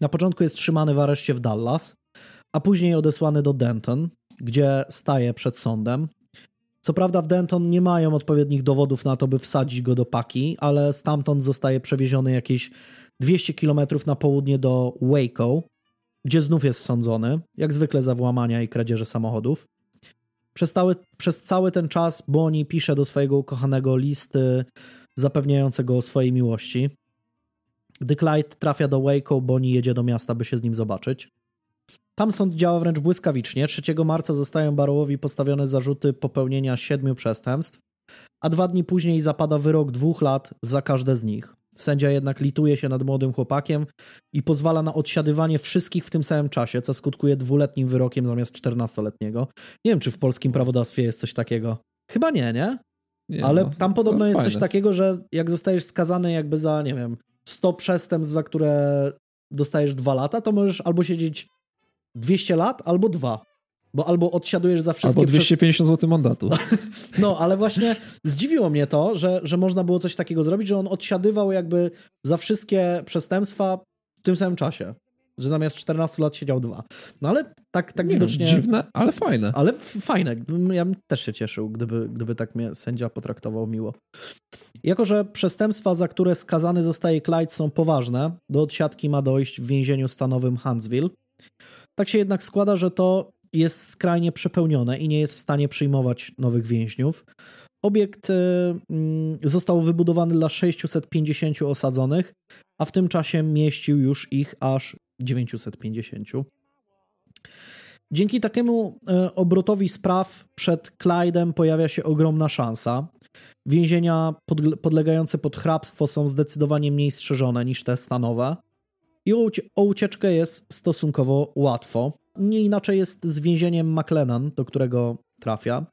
Na początku jest trzymany w areszcie w Dallas, a później odesłany do Denton, gdzie staje przed sądem. Co prawda w Denton nie mają odpowiednich dowodów na to, by wsadzić go do paki, ale stamtąd zostaje przewieziony jakieś 200 km na południe do Waco, gdzie znów jest sądzony, jak zwykle za włamania i kradzieże samochodów. Przez cały, przez cały ten czas Bonnie pisze do swojego ukochanego listy zapewniającego o swojej miłości. Gdy Clyde trafia do Waco, Bonnie jedzie do miasta, by się z nim zobaczyć. Tam sąd działa wręcz błyskawicznie. 3 marca zostają Barrowowi postawione zarzuty popełnienia siedmiu przestępstw, a dwa dni później zapada wyrok dwóch lat za każde z nich. Sędzia jednak lituje się nad młodym chłopakiem i pozwala na odsiadywanie wszystkich w tym samym czasie, co skutkuje dwuletnim wyrokiem zamiast 14-letniego. Nie wiem, czy w polskim prawodawstwie jest coś takiego. Chyba nie, nie? Nie, Ale no, tam podobno no, jest fajne. coś takiego, że jak zostajesz skazany jakby za, nie wiem, 100 przestępstw, za które dostajesz dwa lata, to możesz albo siedzieć 200 lat, albo dwa. Bo albo odsiadujesz za wszystkie Albo przes- 250 zł mandatu. <laughs> No, ale właśnie zdziwiło mnie to, że, że można było coś takiego zrobić, że on odsiadywał jakby za wszystkie przestępstwa w tym samym czasie. Że zamiast 14 lat siedział dwa. No ale tak, tak Nie widocznie... wiem, dziwne, ale fajne. Ale fajne. Ja bym też się cieszył, gdyby, gdyby tak mnie sędzia potraktował miło. Jako, że przestępstwa, za które skazany zostaje Clyde są poważne, do odsiadki ma dojść w więzieniu stanowym Huntsville. Tak się jednak składa, że to jest skrajnie przepełnione i nie jest w stanie przyjmować nowych więźniów. Obiekt y, mm, został wybudowany dla 650 osadzonych, a w tym czasie mieścił już ich aż 950. Dzięki takiemu e, obrotowi spraw przed Clydem pojawia się ogromna szansa. Więzienia podlegające pod hrabstwo są zdecydowanie mniej strzeżone niż te stanowe. I o, ucie- o ucieczkę jest stosunkowo łatwo. Nie inaczej jest z więzieniem McLennan, do którego trafia.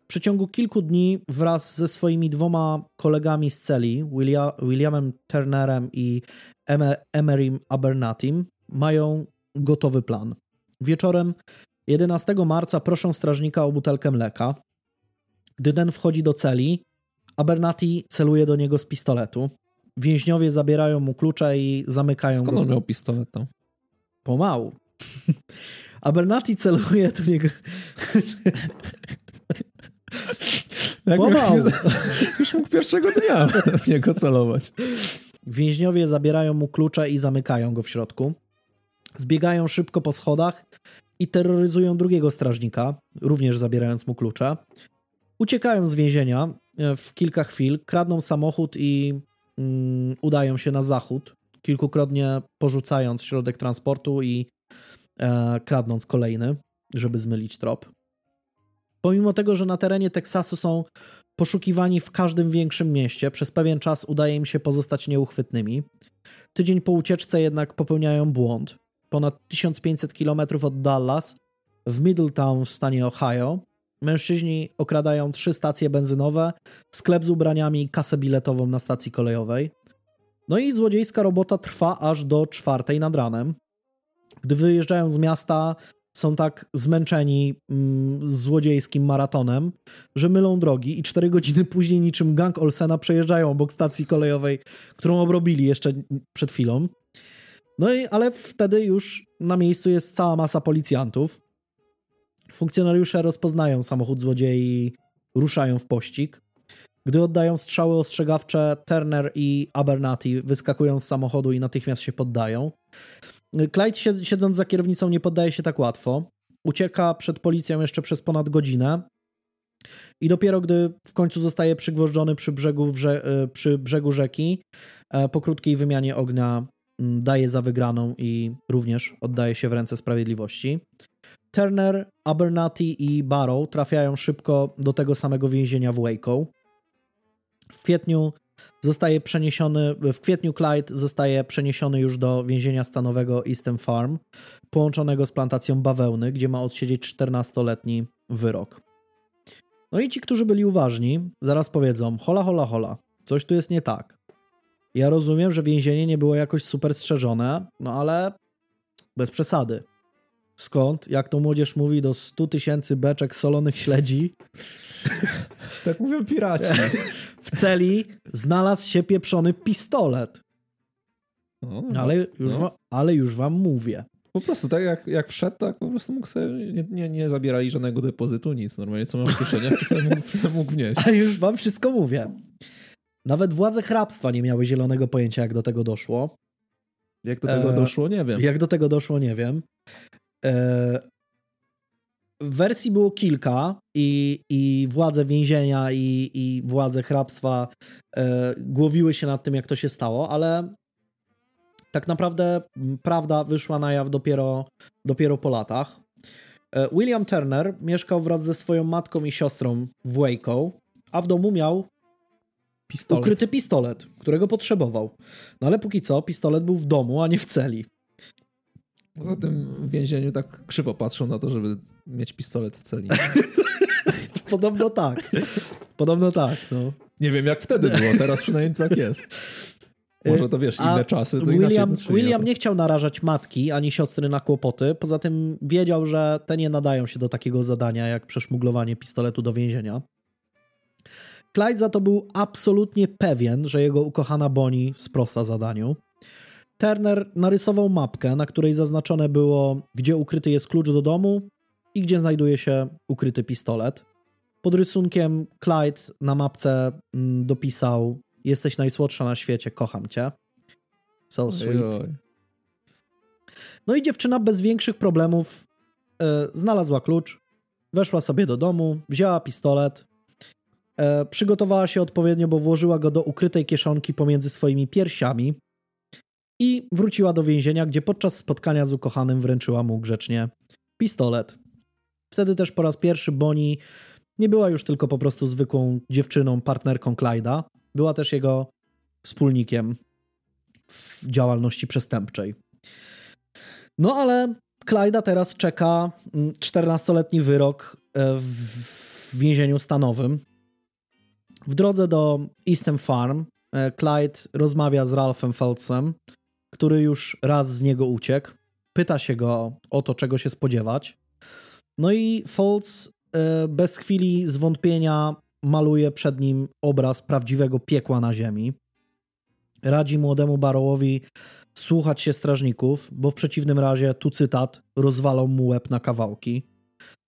W przeciągu kilku dni wraz ze swoimi dwoma kolegami z celi, Willia, Williamem Turnerem i Eme- Emerym Abernatim, mają gotowy plan. Wieczorem 11 marca proszą strażnika o butelkę mleka. Gdy ten wchodzi do celi, Abernathy celuje do niego z pistoletu. Więźniowie zabierają mu klucze i zamykają Skąd go. w- miał pistolet tam? Pomału. <laughs> Abernathy celuje do niego. <laughs> Pomału. <laughs> Już mógł pierwszego dnia w niego celować. Więźniowie zabierają mu klucze i zamykają go w środku. Zbiegają szybko po schodach i terroryzują drugiego strażnika, również zabierając mu klucze. Uciekają z więzienia e, w kilka chwil, kradną samochód i mm, udają się na zachód, kilkukrotnie porzucając środek transportu i e, kradnąc kolejny, żeby zmylić trop. Pomimo tego, że na terenie Teksasu są poszukiwani w każdym większym mieście, przez pewien czas udaje im się pozostać nieuchwytnymi. Tydzień po ucieczce jednak popełniają błąd. Ponad 1500 km od Dallas, w Middletown w stanie Ohio, mężczyźni okradają trzy stacje benzynowe, sklep z ubraniami i kasę biletową na stacji kolejowej. No i złodziejska robota trwa aż do czwartej nad ranem. Gdy wyjeżdżają z miasta, są tak zmęczeni mm, złodziejskim maratonem, że mylą drogi i cztery godziny później niczym gang Olsena przejeżdżają obok stacji kolejowej, którą obrobili jeszcze przed chwilą. No i ale wtedy już na miejscu jest cała masa policjantów. Funkcjonariusze rozpoznają samochód złodziei ruszają w pościg. Gdy oddają strzały ostrzegawcze, Turner i Abernathy wyskakują z samochodu i natychmiast się poddają. Clyde sied- siedząc za kierownicą nie poddaje się tak łatwo. Ucieka przed policją jeszcze przez ponad godzinę. I dopiero gdy w końcu zostaje przygwożdżony przy brzegu, e, przy brzegu rzeki, e, po krótkiej wymianie ognia daje za wygraną i również oddaje się w ręce sprawiedliwości. Turner, Abernathy i Barrow trafiają szybko do tego samego więzienia w Waco. W kwietniu zostaje przeniesiony, w kwietniu Clyde zostaje przeniesiony już do więzienia stanowego Eastern Farm, połączonego z plantacją bawełny, gdzie ma odsiedzieć 14-letni wyrok. No i ci, którzy byli uważni, zaraz powiedzą: hola, hola, hola, coś tu jest nie tak. Ja rozumiem, że więzienie nie było jakoś super strzeżone, no ale bez przesady. Skąd, jak to młodzież mówi, do 100 tysięcy beczek solonych śledzi Tak mówią piraci. <laughs> w celi znalazł się pieprzony pistolet. Ale już, no. wa- ale już wam mówię. Po prostu tak jak, jak wszedł, tak po prostu mógł sobie, nie, nie, nie zabierali żadnego depozytu, nic. Normalnie co mam w kieszeniach, to sobie mógł, <laughs> mógł wnieść. A już wam wszystko mówię. Nawet władze hrabstwa nie miały zielonego pojęcia, jak do tego doszło. Jak do tego Eee, doszło, nie wiem. Jak do tego doszło, nie wiem. E, wersji było kilka i, i władze więzienia i, i władze hrabstwa e, głowiły się nad tym, jak to się stało, ale tak naprawdę prawda wyszła na jaw dopiero, dopiero po latach. E, William Turner mieszkał wraz ze swoją matką i siostrą w Waco, a w domu miał Pistolet. ukryty pistolet, którego potrzebował. No ale póki co pistolet był w domu, a nie w celi. Poza tym w więzieniu tak krzywo patrzą na to, żeby mieć pistolet w celi. <laughs> Podobno tak. Podobno tak, no. Nie wiem jak wtedy było, teraz przynajmniej tak jest. Może to wiesz, A inne czasy, to William, inaczej William nie chciał narażać matki ani siostry na kłopoty. Poza tym wiedział, że te nie nadają się do takiego zadania jak przeszmuglowanie pistoletu do więzienia. Clyde za to był absolutnie pewien, że jego ukochana Bonnie sprosta zadaniu. Turner narysował mapkę, na której zaznaczone było, gdzie ukryty jest klucz do domu i gdzie znajduje się ukryty pistolet. Pod rysunkiem Clyde na mapce mm, dopisał: Jesteś najsłodsza na świecie, kocham cię. So sweet. No i dziewczyna bez większych problemów e, znalazła klucz, weszła sobie do domu, wzięła pistolet, e, przygotowała się odpowiednio, bo włożyła go do ukrytej kieszonki pomiędzy swoimi piersiami i wróciła do więzienia, gdzie podczas spotkania z ukochanym wręczyła mu grzecznie pistolet. Wtedy też po raz pierwszy Bonnie nie była już tylko po prostu zwykłą dziewczyną, partnerką Clyda, była też jego wspólnikiem w działalności przestępczej. No ale Clyda teraz czeka mm, 14-letni wyrok e, w w więzieniu stanowym. W drodze do Eastern Farm e, Clyde rozmawia z Ralphem Feltzem, który już raz z niego uciekł. Pyta się go o to, czego się spodziewać. No i Foltz e, bez chwili zwątpienia maluje przed nim obraz prawdziwego piekła na ziemi. Radzi młodemu Barrowowi słuchać się strażników, bo w przeciwnym razie, tu cytat, rozwalą mu łeb na kawałki.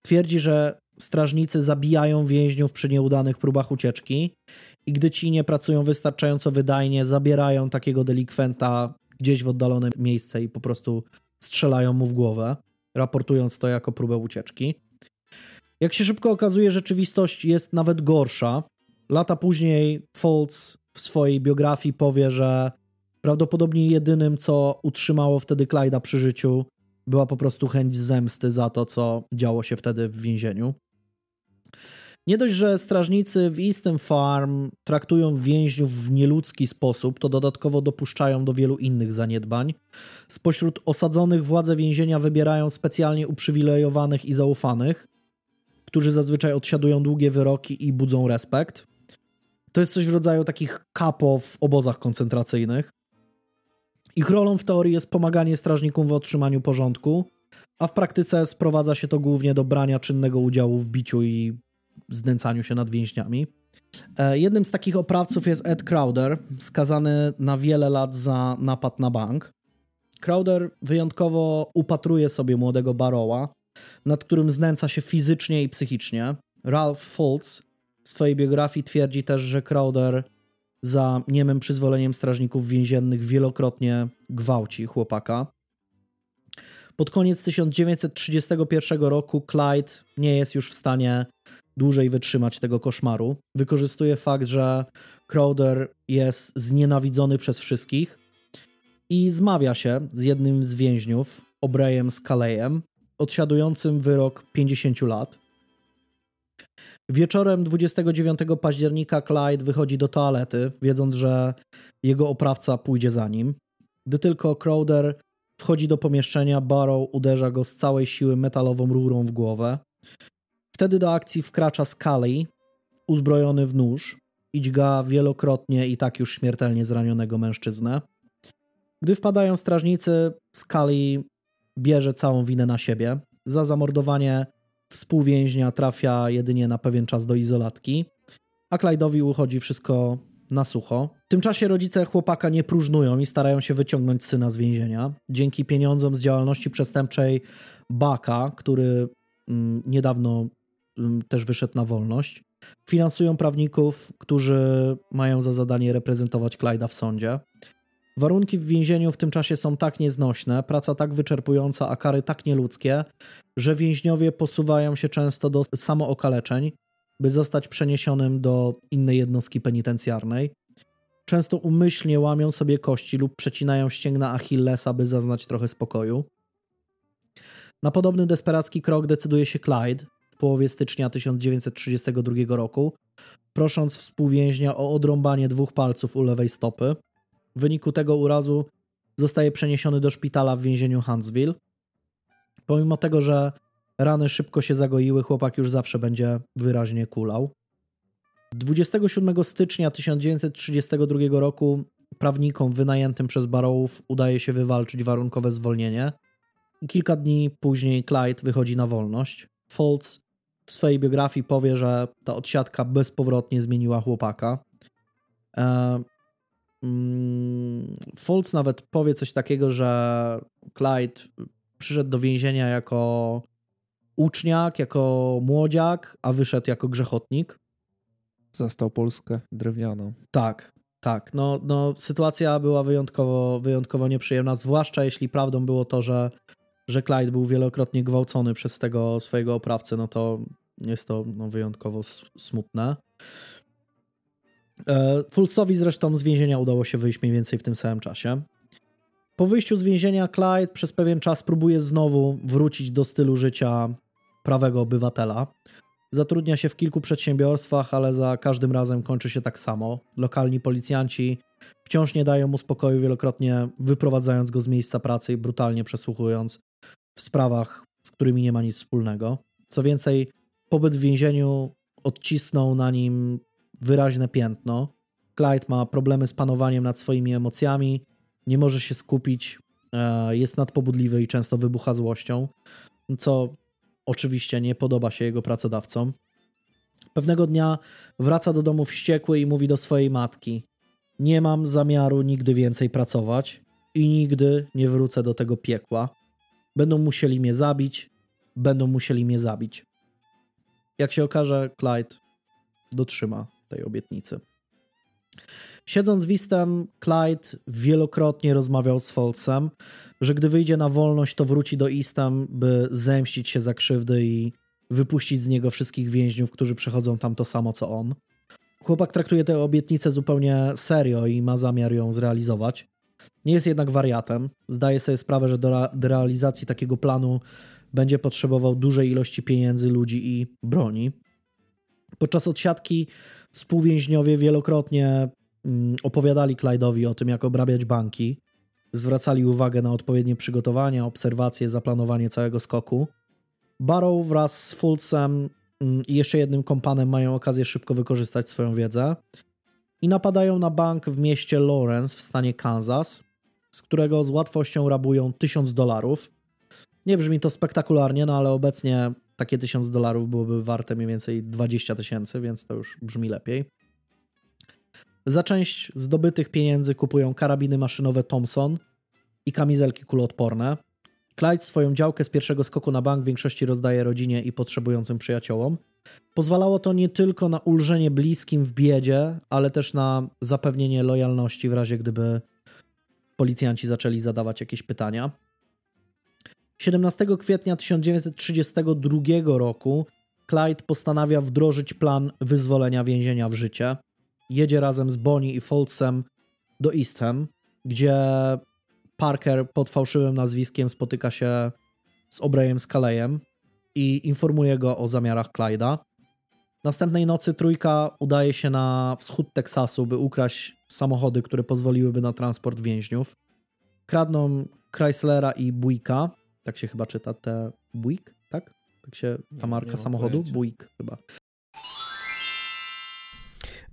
Twierdzi, że strażnicy zabijają więźniów przy nieudanych próbach ucieczki i gdy ci nie pracują wystarczająco wydajnie, zabierają takiego delikwenta gdzieś w oddalone miejsce i po prostu strzelają mu w głowę, raportując to jako próbę ucieczki. Jak się szybko okazuje, rzeczywistość jest nawet gorsza. Lata później Foltz w swojej biografii powie, że prawdopodobnie jedynym, co utrzymało wtedy Clyda przy życiu, była po prostu chęć zemsty za to, co działo się wtedy w więzieniu. Nie dość, że strażnicy w Eastern Farm traktują więźniów w nieludzki sposób, to dodatkowo dopuszczają do wielu innych zaniedbań. Spośród osadzonych władze więzienia wybierają specjalnie uprzywilejowanych i zaufanych, którzy zazwyczaj odsiadują długie wyroki i budzą respekt. To jest coś w rodzaju takich kapo w obozach koncentracyjnych. Ich rolą w teorii jest pomaganie strażnikom w otrzymaniu porządku, a w praktyce sprowadza się to głównie do brania czynnego udziału w biciu i znęcaniu się nad więźniami. E, Jednym z takich oprawców jest Ed Crowder, skazany na wiele lat za napad na bank. Crowder wyjątkowo upatruje sobie młodego Barrowa, nad którym znęca się fizycznie i psychicznie. Ralph Fultz w swojej biografii twierdzi też, że Crowder za niemym przyzwoleniem strażników więziennych wielokrotnie gwałci chłopaka. Pod koniec 1931 roku Clyde nie jest już w stanie dłużej wytrzymać tego koszmaru. Wykorzystuje fakt, że Crowder jest znienawidzony przez wszystkich i zmawia się z jednym z więźniów, O'Brayem Scalejem, odsiadującym wyrok 50 lat. Wieczorem 29 października Clyde wychodzi do toalety, wiedząc, że jego oprawca pójdzie za nim. Gdy tylko Crowder wchodzi do pomieszczenia, Barrow uderza go z całej siły metalową rurą w głowę. Wtedy do akcji wkracza Scully, uzbrojony w nóż i dźga wielokrotnie i tak już śmiertelnie zranionego mężczyznę. Gdy wpadają strażnicy, Scully bierze całą winę na siebie. Za zamordowanie współwięźnia trafia jedynie na pewien czas do izolatki, a Clyde'owi uchodzi wszystko na sucho. W tym czasie rodzice chłopaka nie próżnują i starają się wyciągnąć syna z więzienia. Dzięki pieniądzom z działalności przestępczej Baka, który mm, niedawno też wyszedł na wolność, finansują prawników, którzy mają za zadanie reprezentować Clyde'a w sądzie. Warunki w więzieniu w tym czasie są tak nieznośne, praca tak wyczerpująca, a kary tak nieludzkie, że więźniowie posuwają się często do samookaleczeń, by zostać przeniesionym do innej jednostki penitencjarnej. Często umyślnie łamią sobie kości lub przecinają ścięgna Achillesa, by zaznać trochę spokoju. Na podobny desperacki krok decyduje się Clyde połowie stycznia 1932 roku, prosząc współwięźnia o odrąbanie dwóch palców u lewej stopy. W wyniku tego urazu zostaje przeniesiony do szpitala w więzieniu Huntsville. Pomimo tego, że rany szybko się zagoiły, chłopak już zawsze będzie wyraźnie kulał. 27 stycznia 1932 roku prawnikom wynajętym przez Barrowów udaje się wywalczyć warunkowe zwolnienie. Kilka dni później Clyde wychodzi na wolność. Foltz w swojej biografii powie, że ta odsiadka bezpowrotnie zmieniła chłopaka. E, mm, Foltz nawet powie coś takiego, że Clyde przyszedł do więzienia jako uczniak, jako młodziak, a wyszedł jako grzechotnik. Zastał Polskę drewnianą. Tak, tak. No, no, sytuacja była wyjątkowo, wyjątkowo nieprzyjemna, zwłaszcza jeśli prawdą było to, że, że Clyde był wielokrotnie gwałcony przez tego swojego oprawcę, no to jest to no, wyjątkowo smutne. E, Fulcowi zresztą z więzienia udało się wyjść mniej więcej w tym samym czasie. Po wyjściu z więzienia Clyde przez pewien czas próbuje znowu wrócić do stylu życia prawego obywatela. Zatrudnia się w kilku przedsiębiorstwach, ale za każdym razem kończy się tak samo. Lokalni policjanci wciąż nie dają mu spokoju, wielokrotnie wyprowadzając go z miejsca pracy i brutalnie przesłuchując w sprawach, z którymi nie ma nic wspólnego. Co więcej, pobyt w więzieniu odcisnął na nim wyraźne piętno. Clyde ma problemy z panowaniem nad swoimi emocjami, nie może się skupić, e, jest nadpobudliwy i często wybucha złością, co oczywiście nie podoba się jego pracodawcom. Pewnego dnia wraca do domu wściekły i mówi do swojej matki: Nie mam zamiaru nigdy więcej pracować i nigdy nie wrócę do tego piekła. Będą musieli mnie zabić, będą musieli mnie zabić. Jak się okaże, Clyde dotrzyma tej obietnicy. Siedząc w Eastem, Clyde wielokrotnie rozmawiał z Folsem, że gdy wyjdzie na wolność, to wróci do Eastham, by zemścić się za krzywdy i wypuścić z niego wszystkich więźniów, którzy przechodzą tam to samo co on. Chłopak traktuje tę obietnicę zupełnie serio i ma zamiar ją zrealizować. Nie jest jednak wariatem. Zdaje sobie sprawę, że do, do realizacji takiego planu będzie potrzebował dużej ilości pieniędzy, ludzi i broni. Podczas odsiadki współwięźniowie wielokrotnie mm, opowiadali Clyde'owi o tym, jak obrabiać banki. Zwracali uwagę na odpowiednie przygotowania, obserwacje, zaplanowanie całego skoku. Barrow wraz z Fultzem mm, i jeszcze jednym kompanem mają okazję szybko wykorzystać swoją wiedzę i napadają na bank w mieście Lawrence w stanie Kansas, z którego z łatwością rabują 1000 dolarów. Nie brzmi to spektakularnie, no ale obecnie takie 1000 dolarów byłoby warte mniej więcej 20 tysięcy, więc to już brzmi lepiej. Za część zdobytych pieniędzy kupują karabiny maszynowe Thompson i kamizelki kuloodporne. Clyde swoją działkę z pierwszego skoku na bank w większości rozdaje rodzinie i potrzebującym przyjaciołom. Pozwalało to nie tylko na ulżenie bliskim w biedzie, ale też na zapewnienie lojalności w razie gdyby policjanci zaczęli zadawać jakieś pytania. 17 kwietnia 1932 roku Clyde postanawia wdrożyć plan wyzwolenia więzienia w życie. Jedzie razem z Bonnie i Foltzem do Eastham, gdzie Parker pod fałszywym nazwiskiem spotyka się z Obreyem Scalejem i informuje go o zamiarach Clyda. Następnej nocy trójka udaje się na wschód Teksasu, by ukraść samochody, które pozwoliłyby na transport więźniów. Kradną Chryslera i Buicka, tak się chyba czyta te Buick, tak? Tak się ta Nie- marka nie samochodu? pojęcia. Buick chyba.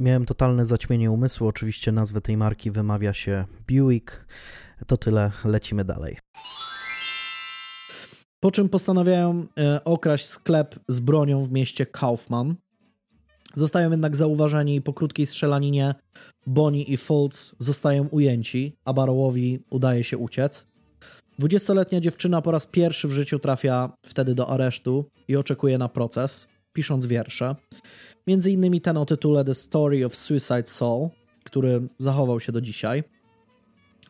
Miałem totalne zaćmienie umysłu. Oczywiście nazwę tej marki wymawia się Buick. To tyle, lecimy dalej. Po czym postanawiają e, okraść sklep z bronią w mieście Kaufman. Zostają jednak zauważeni i po krótkiej strzelaninie Bonnie i Foltz zostają ujęci, a Barrowowi udaje się uciec. 20-letnia dziewczyna po raz pierwszy w życiu trafia wtedy do aresztu i oczekuje na proces, pisząc wiersze. Między innymi ten o tytule The Story of Suicide Soul, który zachował się do dzisiaj.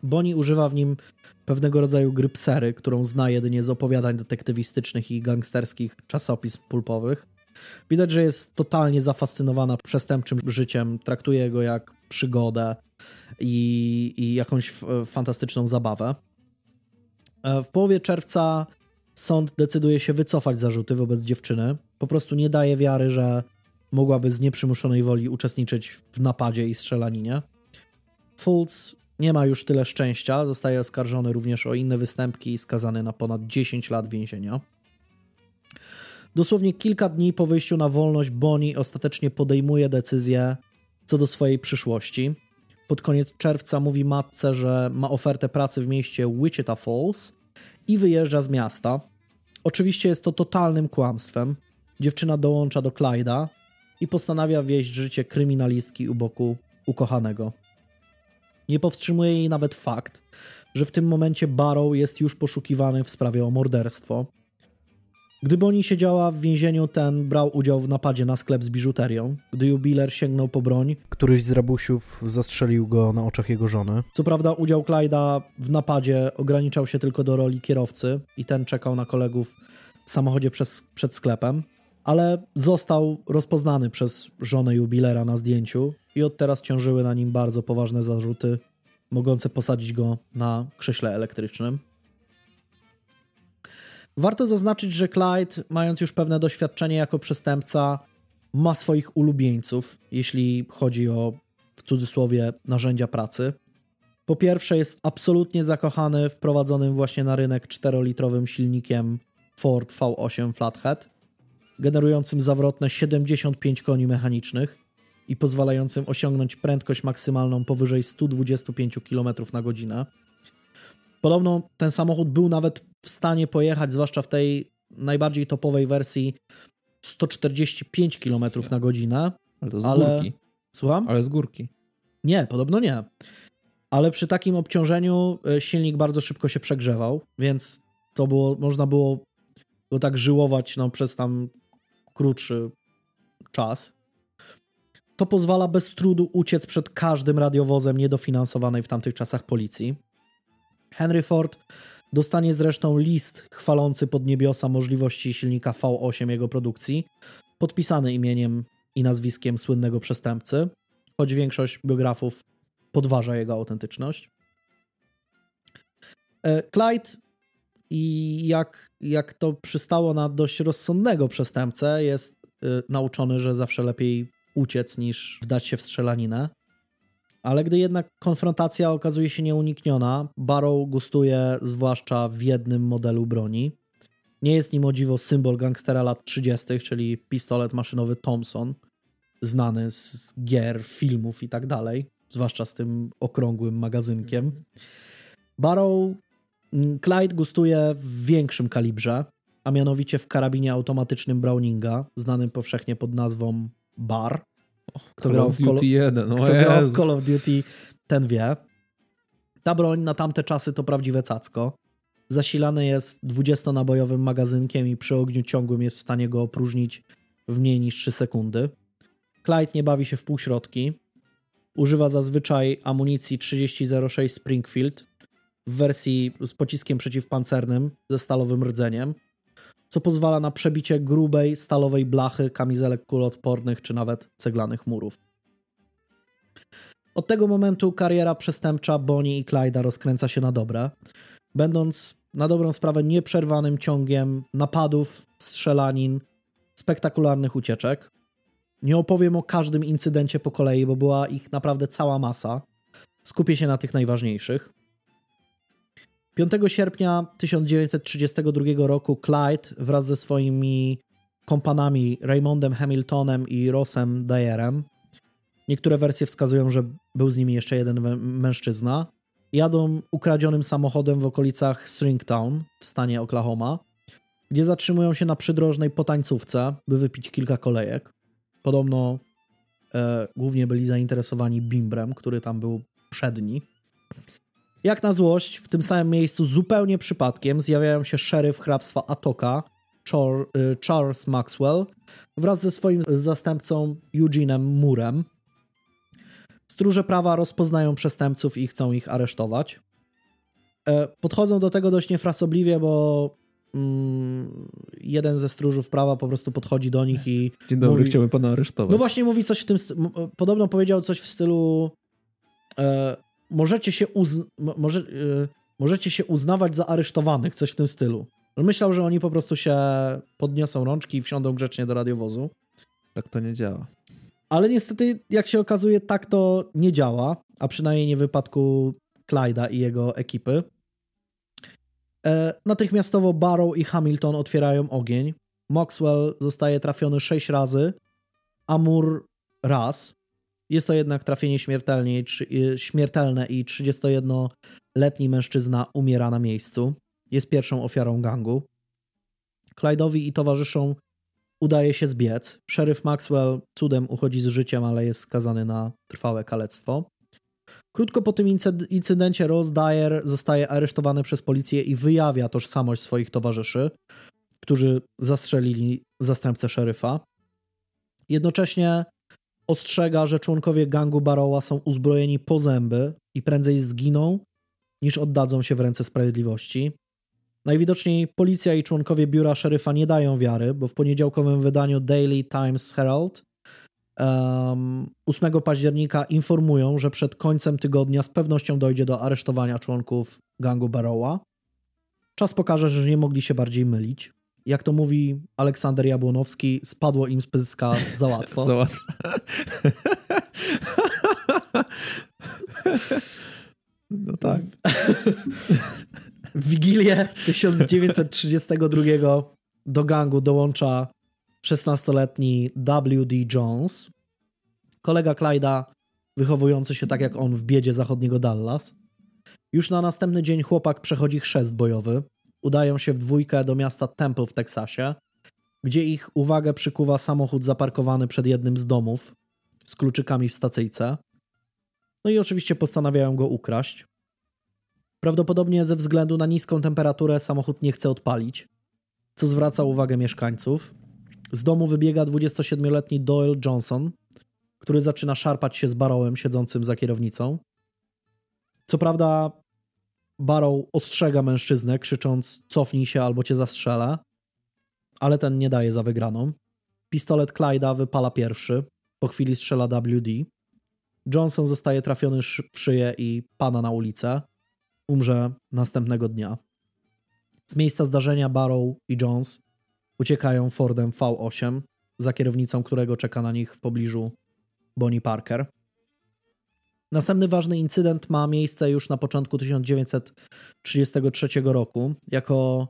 Bonnie używa w nim pewnego rodzaju gry psery, którą zna jedynie z opowiadań detektywistycznych i gangsterskich czasopism pulpowych. Widać, że jest totalnie zafascynowana przestępczym życiem, traktuje go jak przygodę i, i jakąś f- fantastyczną zabawę. E, W połowie czerwca sąd decyduje się wycofać zarzuty wobec dziewczyny. Po prostu nie daje wiary, że mogłaby z nieprzymuszonej woli uczestniczyć w napadzie i strzelaninie. Fultz nie ma już tyle szczęścia, zostaje oskarżony również o inne występki i skazany na ponad 10 lat więzienia. Dosłownie kilka dni po wyjściu na wolność Bonnie ostatecznie podejmuje decyzję co do swojej przyszłości. Pod koniec czerwca mówi matce, że ma ofertę pracy w mieście Wichita Falls i wyjeżdża z miasta. Oczywiście jest to totalnym kłamstwem. Dziewczyna dołącza do Clyda i postanawia wieść życie kryminalistki u boku ukochanego. Nie powstrzymuje jej nawet fakt, że w tym momencie Barrow jest już poszukiwany w sprawie o morderstwo. Gdy Bonnie siedziała w więzieniu, ten brał udział w napadzie na sklep z biżuterią. Gdy jubiler sięgnął po broń, któryś z rabusiów zastrzelił go na oczach jego żony. Co prawda udział Clyda w napadzie ograniczał się tylko do roli kierowcy i ten czekał na kolegów w samochodzie przez, przed sklepem, ale został rozpoznany przez żonę jubilera na zdjęciu i od teraz ciążyły na nim bardzo poważne zarzuty, mogące posadzić go na krześle elektrycznym. Warto zaznaczyć, że Clyde, mając już pewne doświadczenie jako przestępca, ma swoich ulubieńców, jeśli chodzi o w cudzysłowie narzędzia pracy. Po pierwsze, jest absolutnie zakochany w właśnie na rynek 4-litrowym silnikiem Ford V8 Flathead, generującym zawrotne 75 koni mechanicznych i pozwalającym osiągnąć prędkość maksymalną powyżej 125 km na godzinę. Podobno ten samochód był nawet w stanie pojechać, zwłaszcza w tej najbardziej topowej wersji, 145 km na godzinę. Ale to z Ale- górki. Słucham? Ale z górki. Nie, podobno nie. Ale przy takim obciążeniu e, silnik bardzo szybko się przegrzewał, więc to było, można było go tak żyłować no, przez tam krótszy czas. To pozwala bez trudu uciec przed każdym radiowozem niedofinansowanej w tamtych czasach policji. Henry Ford dostanie zresztą list chwalący pod niebiosa możliwości silnika V8 jego produkcji, podpisany imieniem i nazwiskiem słynnego przestępcy, choć większość biografów podważa jego autentyczność. E, Clyde i jak, jak to przystało na dość rozsądnego przestępcę, jest y, nauczony, że zawsze lepiej uciec niż wdać się w strzelaninę. Ale gdy jednak konfrontacja okazuje się nieunikniona, Barrow gustuje zwłaszcza w jednym modelu broni. Nie jest nim o dziwo symbol gangstera lat 30., czyli pistolet maszynowy Thompson, znany z gier, filmów i tak dalej, zwłaszcza z tym okrągłym magazynkiem. Barrow mm, Clyde gustuje w większym kalibrze, a mianowicie w karabinie automatycznym Browninga, znanym powszechnie pod nazwą Bar. Kto Call grał of w Call, Duty 1, no kto grał w. Call of Duty, ten wie. Ta broń na tamte czasy to prawdziwe cacko. Zasilany jest 20-nabojowym magazynkiem i przy ogniu ciągłym jest w stanie go opróżnić w mniej niż 3 sekundy. Clyde nie bawi się w półśrodki. Używa zazwyczaj amunicji 3006 Springfield w wersji z pociskiem przeciwpancernym ze stalowym rdzeniem, co pozwala na przebicie grubej stalowej blachy, kamizelek kuloodpornych czy nawet ceglanych murów. Od tego momentu kariera przestępcza Bonnie i Clyda rozkręca się na dobre, będąc na dobrą sprawę nieprzerwanym ciągiem napadów, strzelanin, spektakularnych ucieczek. Nie opowiem o każdym incydencie po kolei, bo była ich naprawdę cała masa. Skupię się na tych najważniejszych. 5 sierpnia 1932 roku Clyde wraz ze swoimi kompanami Raymondem Hamiltonem i Rossem Dyerem Niektóre wersje wskazują, że był z nimi jeszcze jeden mężczyzna. Jadą ukradzionym samochodem w okolicach Stringtown w stanie Oklahoma, gdzie zatrzymują się na przydrożnej potańcówce, by wypić kilka kolejek. Podobno e, głównie byli zainteresowani bimbrem, który tam był przedni. Jak na złość, w tym samym miejscu zupełnie przypadkiem zjawiają się szeryf hrabstwa Atoka, y, Charles Maxwell, wraz ze swoim zastępcą Eugene'em Murem. Stróże prawa rozpoznają przestępców i chcą ich aresztować. E, Podchodzą do tego dość niefrasobliwie, bo mm, jeden ze stróżów prawa po prostu podchodzi do nich i Dzień dobry, mówi, chciałbym pana aresztować. no właśnie mówi coś w tym. Podobno powiedział coś w stylu. E, możecie, się może, e, możecie się uznawać za aresztowanych, coś w tym stylu. Myślał, że oni po prostu się podniosą rączki i wsiądą grzecznie do radiowozu. Tak to nie działa. Ale niestety, jak się okazuje, tak to nie działa, a przynajmniej nie w wypadku Clyda i jego ekipy. E, natychmiastowo Barrow i Hamilton otwierają ogień. Maxwell zostaje trafiony 6 razy, a Moore raz. Jest to jednak trafienie śmiertelnie, i- śmiertelne i 31-letni mężczyzna umiera na miejscu. Jest pierwszą ofiarą gangu. Clyde'owi i towarzyszom udaje się zbiec. Szeryf Maxwell cudem uchodzi z życiem, ale jest skazany na trwałe kalectwo. Krótko po tym incyd- incydencie Ross Dyer zostaje aresztowany przez policję i wyjawia tożsamość swoich towarzyszy, którzy zastrzelili zastępcę szeryfa. Jednocześnie ostrzega, że członkowie gangu Barrowa są uzbrojeni po zęby i prędzej zginą, niż oddadzą się w ręce sprawiedliwości. Najwidoczniej policja i członkowie biura szeryfa nie dają wiary, bo w poniedziałkowym wydaniu Daily Times Herald um, 8 października informują, że przed końcem tygodnia z pewnością dojdzie do aresztowania członków gangu Barrowa. Czas pokaże, że nie mogli się bardziej mylić. Jak to mówi Aleksander Jabłonowski, spadło im z pyska za łatwo. <laughs> Załatw. No tak. W Wigilię 1932 do gangu dołącza 16-letni W.D. Jones, kolega Clyda, wychowujący się tak jak on w biedzie zachodniego Dallas. Już na następny dzień chłopak przechodzi chrzest bojowy. Udają się w dwójkę do miasta Temple w Teksasie, gdzie ich uwagę przykuwa samochód zaparkowany przed jednym z domów z kluczykami w stacyjce. No i oczywiście postanawiają go ukraść. Prawdopodobnie ze względu na niską temperaturę samochód nie chce odpalić, co zwraca uwagę mieszkańców. Z domu wybiega 27-letni Doyle Johnson, który zaczyna szarpać się z Barrowem siedzącym za kierownicą. Co prawda, Barrow ostrzega mężczyznę, krzycząc: Cofnij się albo cię zastrzelę, ale ten nie daje za wygraną. Pistolet Clyda wypala pierwszy, po chwili strzela WD. Johnson zostaje trafiony w szyję i pada na ulicę. Umrze następnego dnia. Z miejsca zdarzenia Barrow i Jones uciekają Fordem V8, za kierownicą którego czeka na nich w pobliżu Bonnie Parker. Następny ważny incydent ma miejsce już na początku 1933 roku. Jako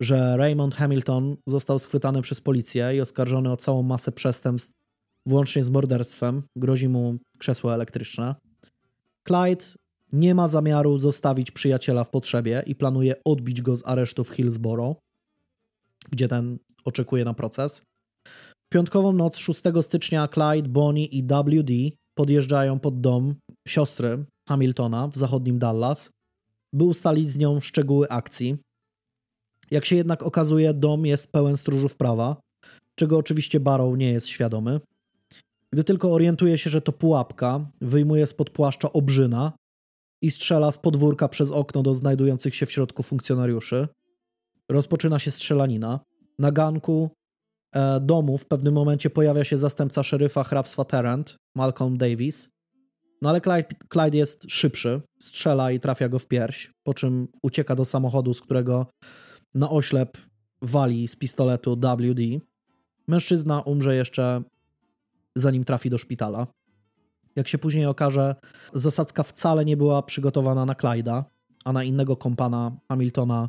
że Raymond Hamilton został schwytany przez policję i oskarżony o całą masę przestępstw, włącznie z morderstwem. Grozi mu krzesło elektryczne. Clyde nie ma zamiaru zostawić przyjaciela w potrzebie i planuje odbić go z aresztu w Hillsborough, gdzie ten oczekuje na proces. W piątkową noc 6 stycznia Clyde, Bonnie i WD podjeżdżają pod dom siostry Hamiltona w zachodnim Dallas, by ustalić z nią szczegóły akcji. Jak się jednak okazuje, dom jest pełen stróżów prawa, czego oczywiście Barrow nie jest świadomy. Gdy tylko orientuje się, że to pułapka, wyjmuje spod płaszcza obrzyna i strzela z podwórka przez okno do znajdujących się w środku funkcjonariuszy. Rozpoczyna się strzelanina. Na ganku e, domu w pewnym momencie pojawia się zastępca szeryfa hrabstwa Tarrant, Malcolm Davis. No ale Clyde, Clyde jest szybszy, strzela i trafia go w pierś, po czym ucieka do samochodu, z którego na oślep wali z pistoletu WD. Mężczyzna umrze jeszcze zanim trafi do szpitala. Jak się później okaże, zasadzka wcale nie była przygotowana na Clyda, a na innego kompana Hamiltona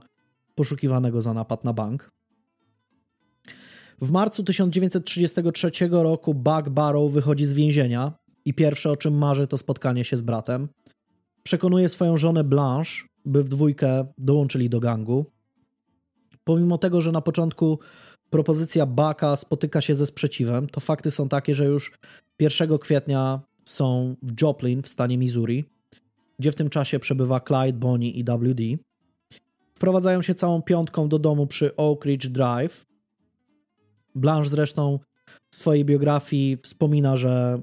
poszukiwanego za napad na bank. W marcu 1933 roku Buck Barrow wychodzi z więzienia i pierwsze o czym marzy to spotkanie się z bratem. Przekonuje swoją żonę Blanche, by w dwójkę dołączyli do gangu. Pomimo tego, że na początku propozycja Bucka spotyka się ze sprzeciwem, to fakty są takie, że już 1 kwietnia są w Joplin w stanie Missouri, gdzie w tym czasie przebywa Clyde, Bonnie i WD. Wprowadzają się całą piątką do domu przy Oak Ridge Drive. Blanche zresztą w swojej biografii wspomina, że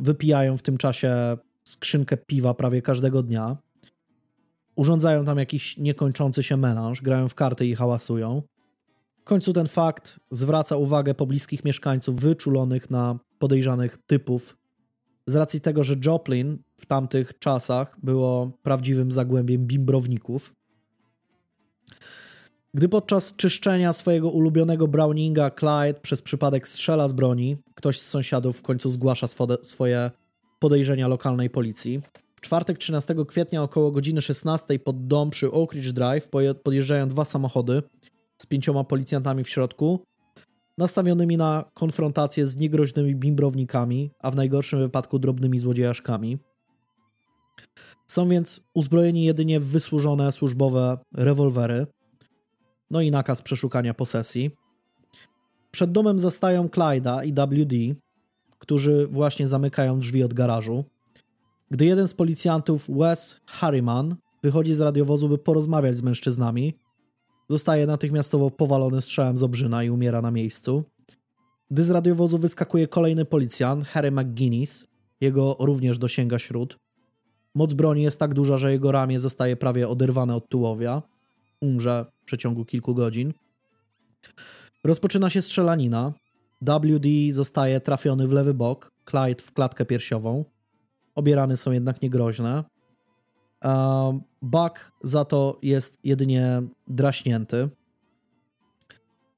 wypijają w tym czasie skrzynkę piwa prawie każdego dnia. Urządzają tam jakiś niekończący się melanż, grają w karty i hałasują. W końcu ten fakt zwraca uwagę pobliskich mieszkańców wyczulonych na podejrzanych typów z racji tego, że Joplin w tamtych czasach było prawdziwym zagłębiem bimbrowników. Gdy podczas czyszczenia swojego ulubionego Browninga Clyde przez przypadek strzela z broni, ktoś z sąsiadów w końcu zgłasza swoje podejrzenia lokalnej policji. W czwartek 13 kwietnia około godziny 16 pod dom przy Oak Ridge Drive podjeżdżają dwa samochody z pięcioma policjantami w środku, nastawionymi na konfrontację z niegroźnymi bimbrownikami, a w najgorszym wypadku drobnymi złodziejaszkami. Są więc uzbrojeni jedynie w wysłużone służbowe rewolwery, no i nakaz przeszukania posesji. Przed domem zastają Clyda i WD, którzy właśnie zamykają drzwi od garażu. Gdy jeden z policjantów, Wes Harriman, wychodzi z radiowozu, by porozmawiać z mężczyznami, zostaje natychmiastowo powalony strzałem z obrzyna i umiera na miejscu. Gdy z radiowozu wyskakuje kolejny policjant, Harry McGuinness, jego również dosięga śród. Moc broni jest tak duża, że jego ramię zostaje prawie oderwane od tułowia. Umrze przeciągu kilku godzin. Rozpoczyna się strzelanina. WD zostaje trafiony w lewy bok, Clyde w klatkę piersiową. Obie rany są jednak niegroźne. Buck za to jest jedynie draśnięty.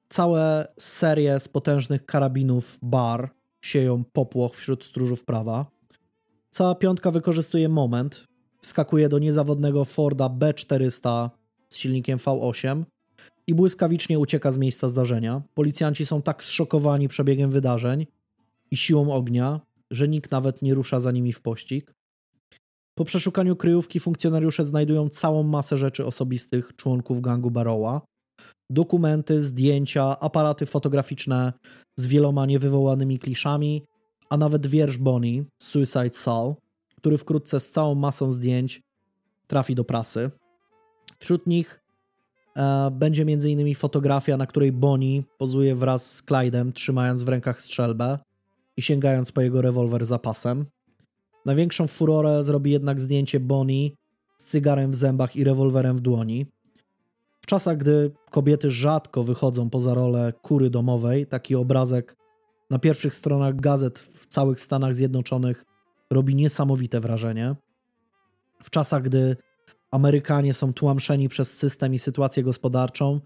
Całe serie z potężnych karabinów bar sieją popłoch wśród stróżów prawa. Cała piątka wykorzystuje moment, wskakuje do niezawodnego Forda B400 z silnikiem V8 i błyskawicznie ucieka z miejsca zdarzenia. Policjanci są tak zszokowani przebiegiem wydarzeń i siłą ognia, że nikt nawet nie rusza za nimi w pościg. Po przeszukaniu kryjówki funkcjonariusze znajdują całą masę rzeczy osobistych członków gangu Barrowa. Dokumenty, zdjęcia, aparaty fotograficzne z wieloma niewywołanymi kliszami, a nawet wiersz Bonnie, Suicide Soul, który wkrótce z całą masą zdjęć trafi do prasy. Wśród nich e, będzie m.in. fotografia, na której Bonnie pozuje wraz z Clydem, trzymając w rękach strzelbę i sięgając po jego rewolwer zapasem. Największą furorę zrobi jednak zdjęcie Bonnie z cygarem w zębach i rewolwerem w dłoni. W czasach, gdy kobiety rzadko wychodzą poza rolę kury domowej, taki obrazek na pierwszych stronach gazet w całych Stanach Zjednoczonych robi niesamowite wrażenie. W czasach, gdy Amerykanie są tłamszeni przez system i sytuację gospodarczą,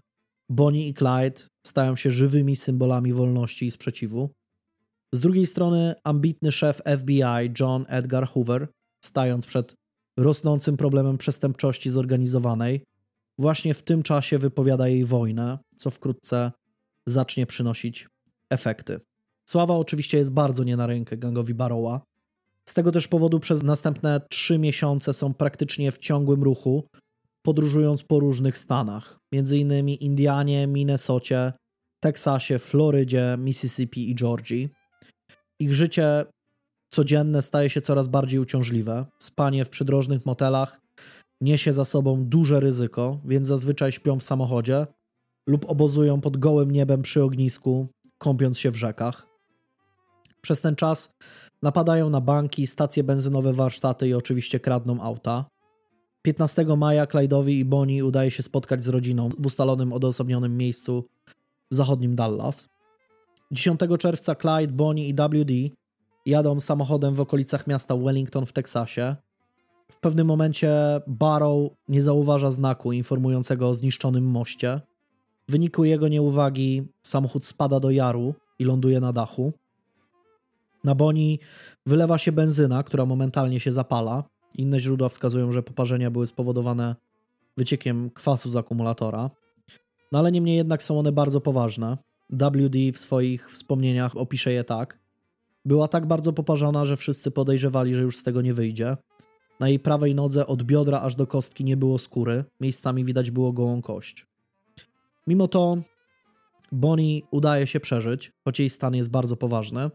Bonnie i Clyde stają się żywymi symbolami wolności i sprzeciwu. Z drugiej strony ambitny szef FBI John Edgar Hoover, stając przed rosnącym problemem przestępczości zorganizowanej, właśnie w tym czasie wypowiada jej wojnę, co wkrótce zacznie przynosić efekty. Sława oczywiście jest bardzo nie na rękę gangowi Barrowa. Z tego też powodu przez następne trzy miesiące są praktycznie w ciągłym ruchu, podróżując po różnych stanach, innymi Indianie, Minnesocie, Teksasie, Florydzie, Mississippi i Georgii. Ich życie codzienne staje się coraz bardziej uciążliwe. Spanie w przydrożnych motelach niesie za sobą duże ryzyko, więc zazwyczaj śpią w samochodzie lub obozują pod gołym niebem przy ognisku, kąpiąc się w rzekach. Przez ten czas napadają na banki, stacje benzynowe, warsztaty i oczywiście kradną auta. 15 maja Clyde'owi i Bonnie udaje się spotkać z rodziną w ustalonym odosobnionym miejscu w zachodnim Dallas. 10 czerwca Clyde, Bonnie i WD jadą samochodem w okolicach miasta Wellington w Teksasie. W pewnym momencie Barrow nie zauważa znaku informującego o zniszczonym moście. W wyniku jego nieuwagi samochód spada do jaru i ląduje na dachu. Na Bonnie wylewa się benzyna, która momentalnie się zapala. Inne źródła wskazują, że poparzenia były spowodowane wyciekiem kwasu z akumulatora. No ale niemniej jednak są one bardzo poważne. WD w swoich wspomnieniach opisze je tak. Była tak bardzo poparzona, że wszyscy podejrzewali, że już z tego nie wyjdzie. Na jej prawej nodze od biodra aż do kostki nie było skóry, miejscami widać było gołą kość. Mimo to Bonnie udaje się przeżyć, choć jej stan jest bardzo poważny.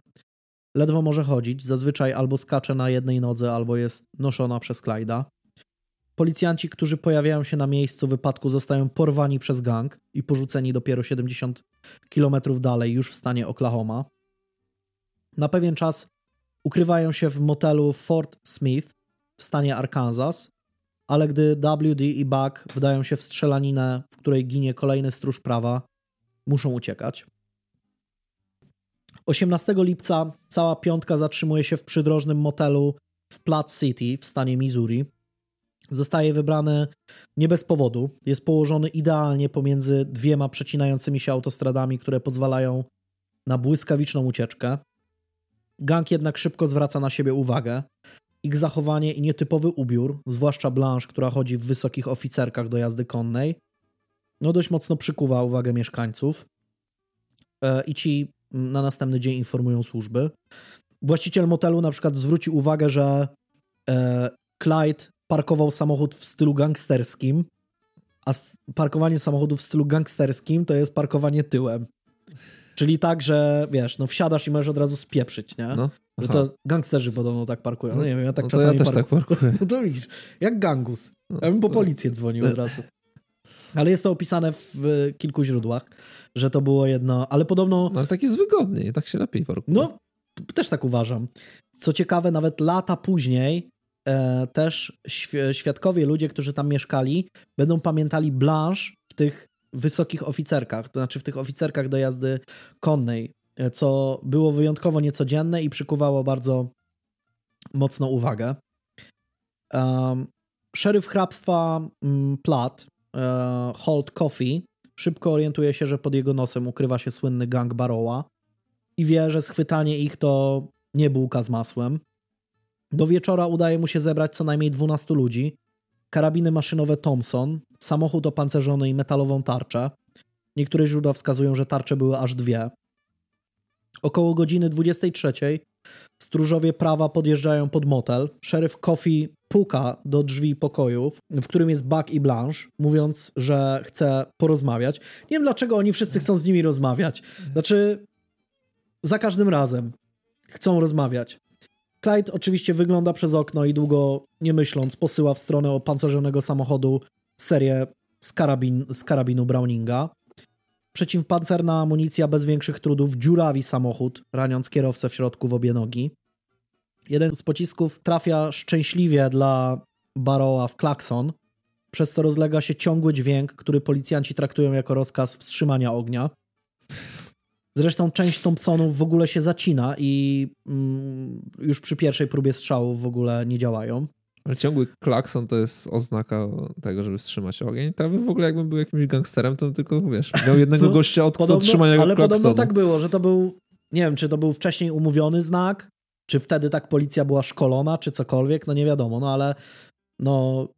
Ledwo może chodzić, zazwyczaj albo skacze na jednej nodze, albo jest noszona przez Clyda. Policjanci, którzy pojawiają się na miejscu wypadku, zostają porwani przez gang i porzuceni dopiero 70 km dalej, już w stanie Oklahoma. Na pewien czas ukrywają się w motelu Fort Smith w stanie Arkansas, ale gdy WD i Buck wdają się w strzelaninę, w której ginie kolejny stróż prawa, muszą uciekać. 18 lipca cała piątka zatrzymuje się w przydrożnym motelu w Platte City w stanie Missouri. Zostaje wybrany nie bez powodu. Jest położony idealnie pomiędzy dwiema przecinającymi się autostradami, które pozwalają na błyskawiczną ucieczkę. Gang jednak szybko zwraca na siebie uwagę. Ich zachowanie i nietypowy ubiór, zwłaszcza Blanche, która chodzi w wysokich oficerkach do jazdy konnej, no dość mocno przykuwa uwagę mieszkańców. E, I ci na następny dzień informują służby. Właściciel motelu na przykład zwrócił uwagę, że e, Clyde parkował samochód w stylu gangsterskim, a parkowanie samochodu w stylu gangsterskim to jest parkowanie tyłem. Czyli tak, że wiesz, no wsiadasz i możesz od razu spieprzyć, nie? No. Że to gangsterzy podobno tak parkują. No nie wiem, ja tak no to ja czasami też tak parkuję. <laughs> No to widzisz, jak gangus. Ja bym po policję dzwonił od razu. Ale jest to opisane w kilku źródłach, że to było jedno, ale podobno No ale tak jest wygodniej, tak się lepiej parkuje. no, też tak uważam. Co ciekawe, nawet lata później e, też świ- świadkowie, ludzie, którzy tam mieszkali, będą pamiętali Blanche w tych wysokich oficerkach, to znaczy w tych oficerkach do jazdy konnej, e, co było wyjątkowo niecodzienne i przykuwało bardzo mocną uwagę. Um, szeryf hrabstwa mm, Platt, e, Holt Coffee, szybko orientuje się, że pod jego nosem ukrywa się słynny gang Barrowa i wie, że schwytanie ich to nie bułka z masłem. Do wieczora udaje mu się zebrać co najmniej 12 ludzi, karabiny maszynowe Thompson, samochód opancerzony i metalową tarczę. Niektóre źródła wskazują, że tarcze były aż dwie. Około godziny 23 stróżowie prawa podjeżdżają pod motel. Szeryf Coffee puka do drzwi pokoju, w którym jest Buck i Blanche, mówiąc, że chce porozmawiać. Nie wiem, dlaczego oni wszyscy chcą z nimi rozmawiać. Znaczy, za każdym razem chcą rozmawiać. Clyde oczywiście wygląda przez okno i długo nie myśląc posyła w stronę opancerzonego samochodu serię z, karabin, z karabinu Browninga. Przeciwpancerna amunicja bez większych trudów dziurawi samochód, raniąc kierowcę w środku w obie nogi. Jeden z pocisków trafia szczęśliwie dla Barrowa w klakson, przez co rozlega się ciągły dźwięk, który policjanci traktują jako rozkaz wstrzymania ognia. Zresztą część Thompsonów w ogóle się zacina i mm, już przy pierwszej próbie strzałów w ogóle nie działają. Ale ciągły klakson to jest oznaka tego, żeby wstrzymać ogień. Bym w ogóle jakbym był jakimś gangsterem, to tylko, wiesz, miał jednego <laughs> gościa od Podobno, otrzymania ale klaksonu. podobno tak było, że to był, nie wiem, czy to był wcześniej umówiony znak, czy wtedy tak policja była szkolona, czy cokolwiek, no nie wiadomo, no ale no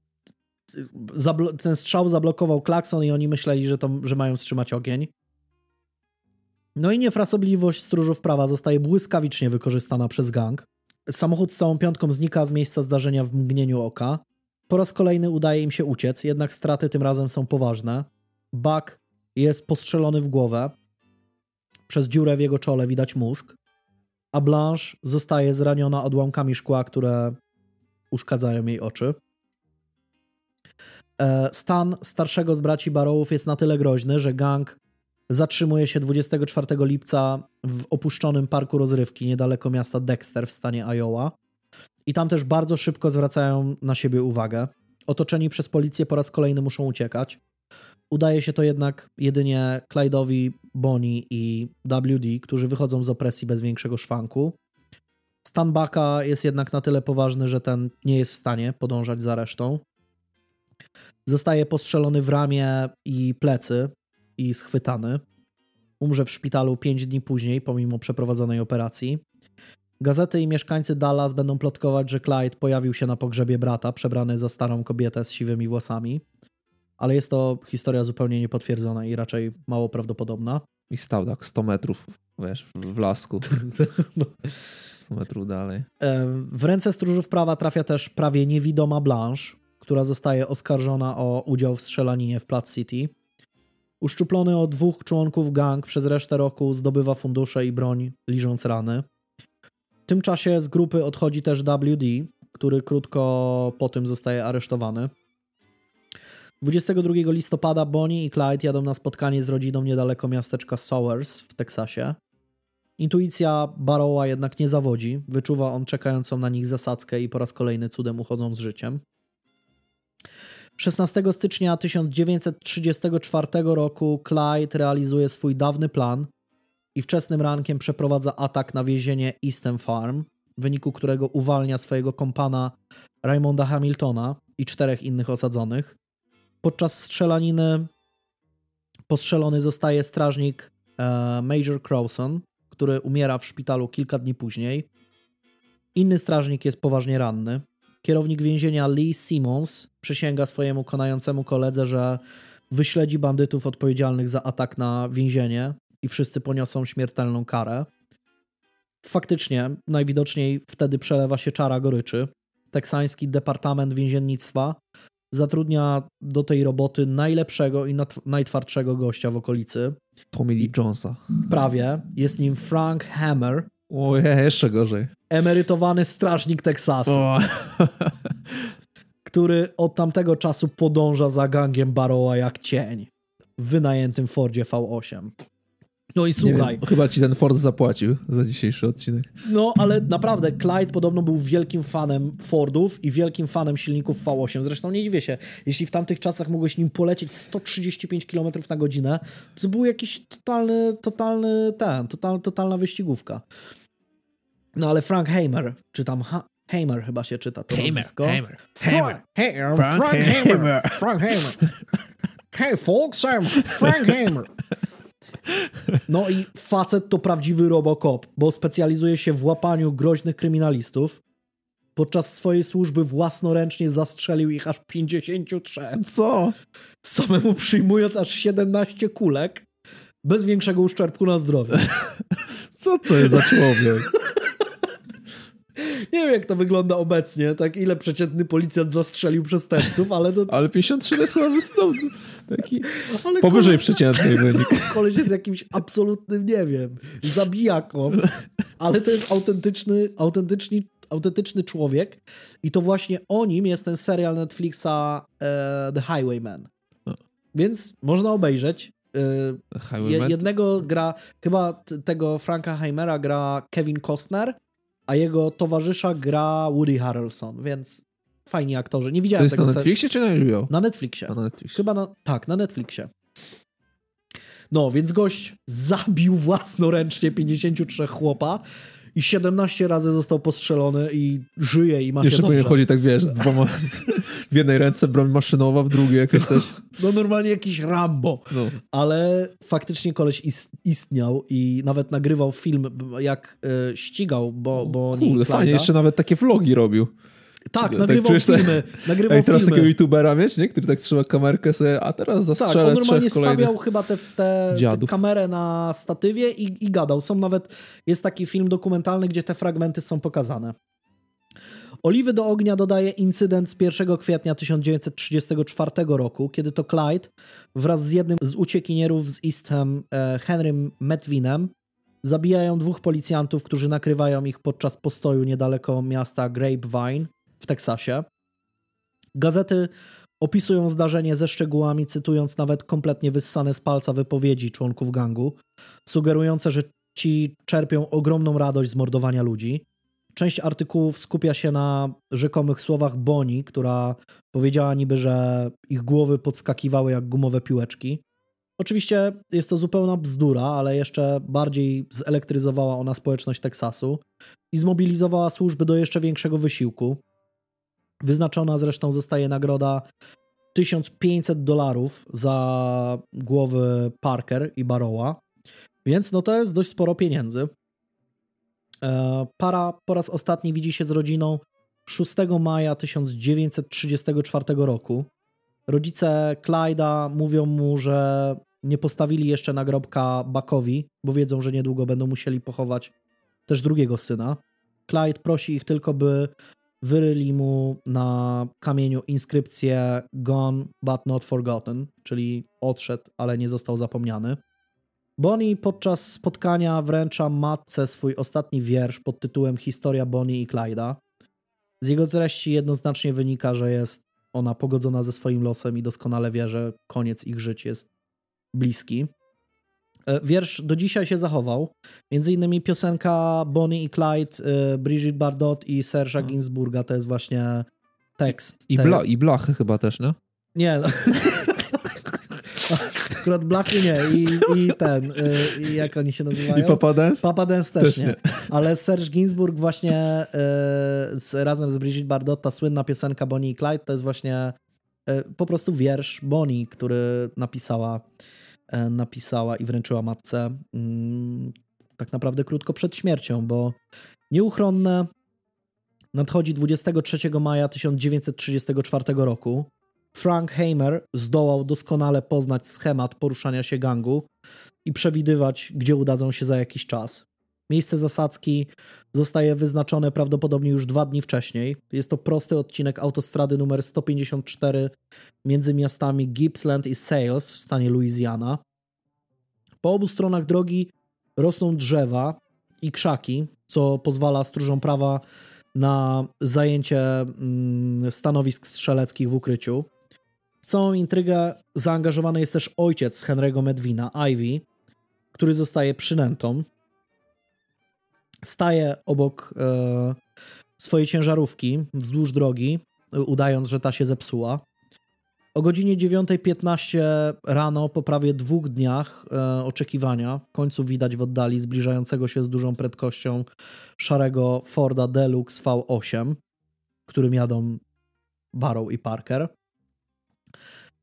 ten strzał zablokował klakson i oni myśleli, że, to, że mają wstrzymać ogień. No i niefrasobliwość stróżów prawa zostaje błyskawicznie wykorzystana przez gang. Samochód z całą piątką znika z miejsca zdarzenia w mgnieniu oka. Po raz kolejny udaje im się uciec, jednak straty tym razem są poważne. Buck jest postrzelony w głowę. Przez dziurę w jego czole widać mózg. A Blanche zostaje zraniona odłamkami szkła, które uszkadzają jej oczy. E, Stan starszego z braci Barrowów jest na tyle groźny, że gang zatrzymuje się 24 lipca w opuszczonym parku rozrywki niedaleko miasta Dexter w stanie Iowa. I tam też bardzo szybko zwracają na siebie uwagę. Otoczeni przez policję po raz kolejny muszą uciekać. Udaje się to jednak jedynie Clyde'owi, Bonnie i WD, którzy wychodzą z opresji bez większego szwanku. Stan Bucka jest jednak na tyle poważny, że ten nie jest w stanie podążać za resztą. Zostaje postrzelony w ramię i plecy i schwytany. Umrze w szpitalu 5 dni później, pomimo przeprowadzonej operacji. Gazety i mieszkańcy Dallas będą plotkować, że Clyde pojawił się na pogrzebie brata, przebrany za starą kobietę z siwymi włosami. Ale jest to historia zupełnie niepotwierdzona i raczej mało prawdopodobna. I stał tak 100 metrów, wiesz, w, lasku. <laughs> No. 100 metrów dalej. W ręce stróżów prawa trafia też prawie niewidoma Blanche, która zostaje oskarżona o udział w strzelaninie w Platt City. Uszczuplony o dwóch członków gang przez resztę roku zdobywa fundusze i broń, liżąc rany. W tym czasie z grupy odchodzi też WD, który krótko po tym zostaje aresztowany. 22 listopada Bonnie i Clyde jadą na spotkanie z rodziną niedaleko miasteczka Sowers w Teksasie. Intuicja Barrowa jednak nie zawodzi. Wyczuwa on czekającą na nich zasadzkę i po raz kolejny cudem uchodzą z życiem. 16 stycznia 1934 roku Clyde realizuje swój dawny plan i wczesnym rankiem przeprowadza atak na więzienie Easton Farm, w wyniku którego uwalnia swojego kompana Raymonda Hamiltona i czterech innych osadzonych. Podczas strzelaniny postrzelony zostaje strażnik e, Major Crowson, który umiera w szpitalu kilka dni później. Inny strażnik jest poważnie ranny. Kierownik więzienia Lee Simmons przysięga swojemu konającemu koledze, że wyśledzi bandytów odpowiedzialnych za atak na więzienie i wszyscy poniosą śmiertelną karę. Faktycznie, najwidoczniej wtedy przelewa się czara goryczy. Teksański Departament Więziennictwa zatrudnia do tej roboty najlepszego i najtwardszego gościa w okolicy. Tommy Lee Jonesa. Prawie. Jest nim Frank Hammer, O, jeszcze gorzej. emerytowany strażnik Teksasu, O. który od tamtego czasu podąża za gangiem Barrowa jak cień w wynajętym Fordzie V8. No i słuchaj, wiem, chyba ci ten Ford zapłacił za dzisiejszy odcinek. no ale naprawdę Clyde podobno był wielkim fanem Fordów i wielkim fanem silników V8. Zresztą nie dziwię się, jeśli w tamtych czasach mogłeś nim polecieć 135 km na godzinę, to był jakiś totalny, totalny ten, total, totalna wyścigówka. No ale Frank Hamer, czy tam ha Hamer chyba się czyta to nazwisko. Hammer. Frank, Hamer, Frank Hamer. Frank Hamer. <laughs> Hey folks, I'm Frank Hamer. No i facet to prawdziwy robocop, bo specjalizuje się w łapaniu groźnych kryminalistów. Podczas swojej służby własnoręcznie zastrzelił ich aż 53, Co? samemu przyjmując aż 17 kulek, bez większego uszczerbku na zdrowiu. Co to jest za człowiek? Nie wiem, jak to wygląda obecnie, tak ile przeciętny policjant zastrzelił przestępców, ale to Ale 53 to jest wystąp. Taki ale powyżej kole- przeciętnej wynik. <laughs> Koleś jest jakimś absolutnym, nie wiem, zabijaką, ale to jest autentyczny, autentyczny, autentyczny człowiek i to właśnie o nim jest ten serial Netflixa e, The Highwayman. Więc można obejrzeć. E, jednego gra, chyba tego Franka Heimera gra Kevin Costner, a jego towarzysza gra Woody Harrelson, więc fajni aktorzy. Nie To widziałem jest tego na Netflixie czy na HBO? na Netflixie. Na Netflixie. Chyba na, tak, na Netflixie. No, więc gość zabił własnoręcznie 53 chłopa i 17 razy został postrzelony i żyje i ma Jeszcze się dobrze. chodzić tak, wiesz, z dwoma... W jednej ręce broń maszynowa, w drugiej jakoś też... <laughs> No normalnie jakiś Rambo. No. Ale faktycznie koleś is- istniał i nawet nagrywał film, jak y, ścigał, bo, bo Kurde, fajnie, jeszcze nawet takie vlogi robił. Tak, Tak nagrywał tak? filmy. Nagrywał Ej, teraz filmy. takiego youtubera mieć, nie? Który tak trzyma kamerkę sobie, a teraz Tak, zastrzelę on normalnie stawiał chyba tę te, te, te kamerę na statywie i, i gadał. Są nawet, jest taki film dokumentalny, gdzie te fragmenty są pokazane. Oliwy do ognia dodaje incydent z 1 kwietnia 1934 roku, kiedy to Clyde wraz z jednym z uciekinierów z Eastham, e, Henrym Medwinem, zabijają dwóch policjantów, którzy nakrywają ich podczas postoju niedaleko miasta Grapevine w Teksasie. Gazety opisują zdarzenie ze szczegółami, cytując nawet kompletnie wyssane z palca wypowiedzi członków gangu, sugerujące, że ci czerpią ogromną radość z mordowania ludzi. Część artykułów skupia się na rzekomych słowach Boni, która powiedziała niby, że ich głowy podskakiwały jak gumowe piłeczki. Oczywiście jest to zupełna bzdura, ale jeszcze bardziej zelektryzowała ona społeczność Teksasu i zmobilizowała służby do jeszcze większego wysiłku. Wyznaczona zresztą zostaje nagroda 1500 dolarów za głowy Parker i Barrowa, więc no to jest dość sporo pieniędzy. E, Para po raz ostatni widzi się z rodziną 6 maja 1934 roku. Rodzice Clyda mówią mu, że nie postawili jeszcze nagrobka Buckowi, bo wiedzą, że niedługo będą musieli pochować też drugiego syna. Clyde prosi ich tylko, by wyryli mu na kamieniu inskrypcję Gone but not forgotten, czyli odszedł, ale nie został zapomniany. Bonnie podczas spotkania wręcza matce swój ostatni wiersz pod tytułem Historia Bonnie i Clyda. Z jego treści jednoznacznie wynika, że jest ona pogodzona ze swoim losem i doskonale wie, że koniec ich żyć jest bliski. E, Wiersz do dzisiaj się zachował. Między innymi piosenka Bonnie i Clyde, e, Brigitte Bardot i Serge'a Ginsburga to jest właśnie tekst. I, bla, I blachy chyba też, nie? Nie. no. <laughs> Akurat Blachy nie. I, i ten, y, i jak oni się nazywają? I Papa Dance? Papa Dance też, Też nie. nie. Ale Serge Ginsburg właśnie z, razem z Brigitte Bardot, ta słynna piosenka Bonnie i Clyde, to jest właśnie po prostu wiersz Bonnie, który napisała, napisała i wręczyła matce mm, tak naprawdę krótko przed śmiercią, bo nieuchronne nadchodzi 23 maja 1934 roku. Frank Hamer zdołał doskonale poznać schemat poruszania się gangu i przewidywać, gdzie udadzą się za jakiś czas. Miejsce zasadzki zostaje wyznaczone prawdopodobnie już dwa dni wcześniej. Jest to prosty odcinek autostrady numer 154 między miastami Gippsland i Sales w stanie Louisiana. Po obu stronach drogi rosną drzewa i krzaki, co pozwala stróżom prawa na zajęcie mm, stanowisk strzeleckich w ukryciu. W całą intrygę zaangażowany jest też ojciec Henry'ego Medwina, Ivy, który zostaje przynętą. Staje obok e, swojej ciężarówki wzdłuż drogi, udając, że ta się zepsuła. O godzinie 9.15 rano, po prawie dwóch dniach e, oczekiwania, w końcu widać w oddali zbliżającego się z dużą prędkością szarego Forda Deluxe V8, którym jadą Barrow i Parker.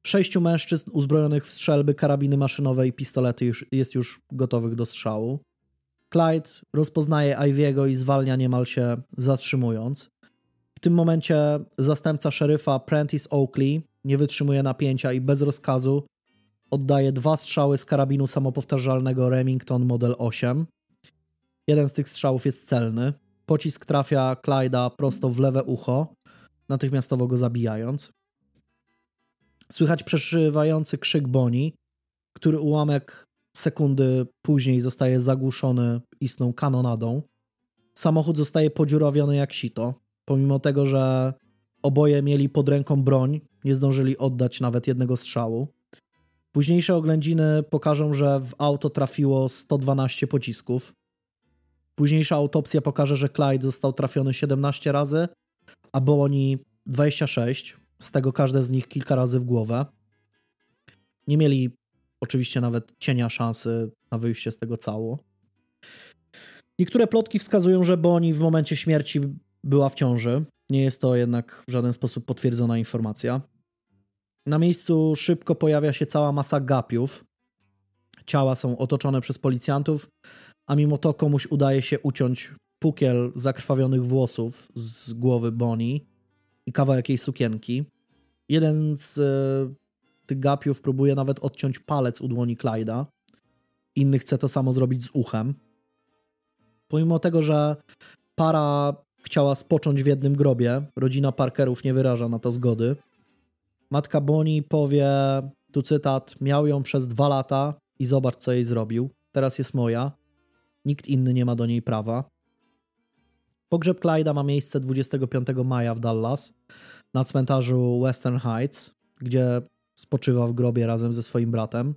Sześciu mężczyzn uzbrojonych w strzelby, karabiny maszynowe i pistolety już, jest już gotowych do strzału. Clyde rozpoznaje Ivy'ego i zwalnia niemal się zatrzymując. W tym momencie zastępca szeryfa Prentice Oakley nie wytrzymuje napięcia i bez rozkazu oddaje dwa strzały z karabinu samopowtarzalnego Remington Model 8. Jeden z tych strzałów jest celny. Pocisk trafia Clyda prosto w lewe ucho, natychmiastowo go zabijając. Słychać przeszywający krzyk Boni, który ułamek sekundy później zostaje zagłuszony istną kanonadą. Samochód zostaje podziurawiony jak sito. Pomimo tego, że oboje mieli pod ręką broń, nie zdążyli oddać nawet jednego strzału. Późniejsze oględziny pokażą, że w auto trafiło 112 pocisków. Późniejsza autopsja pokaże, że Clyde został trafiony 17 razy, a Boni 26, z tego każde z nich kilka razy w głowę. Nie mieli oczywiście nawet cienia szansy na wyjście z tego cało. Niektóre plotki wskazują, że Boni w momencie śmierci była w ciąży. Nie jest to jednak w żaden sposób potwierdzona informacja. Na miejscu szybko pojawia się cała masa gapiów. Ciała są otoczone przez policjantów, a mimo to komuś udaje się uciąć pukiel zakrwawionych włosów z głowy Boni i kawałek jej sukienki. Jeden z tych gapiów próbuje nawet odciąć palec u dłoni Clyda. Inny chce to samo zrobić z uchem. Pomimo tego, że para chciała spocząć w jednym grobie, rodzina Parkerów nie wyraża na to zgody. Matka Bonnie powie, tu cytat, miał ją przez dwa lata i zobacz, co jej zrobił. Teraz jest moja. Nikt inny nie ma do niej prawa. Pogrzeb Clyda ma miejsce 25 maja w Dallas na cmentarzu Western Heights, gdzie spoczywa w grobie razem ze swoim bratem.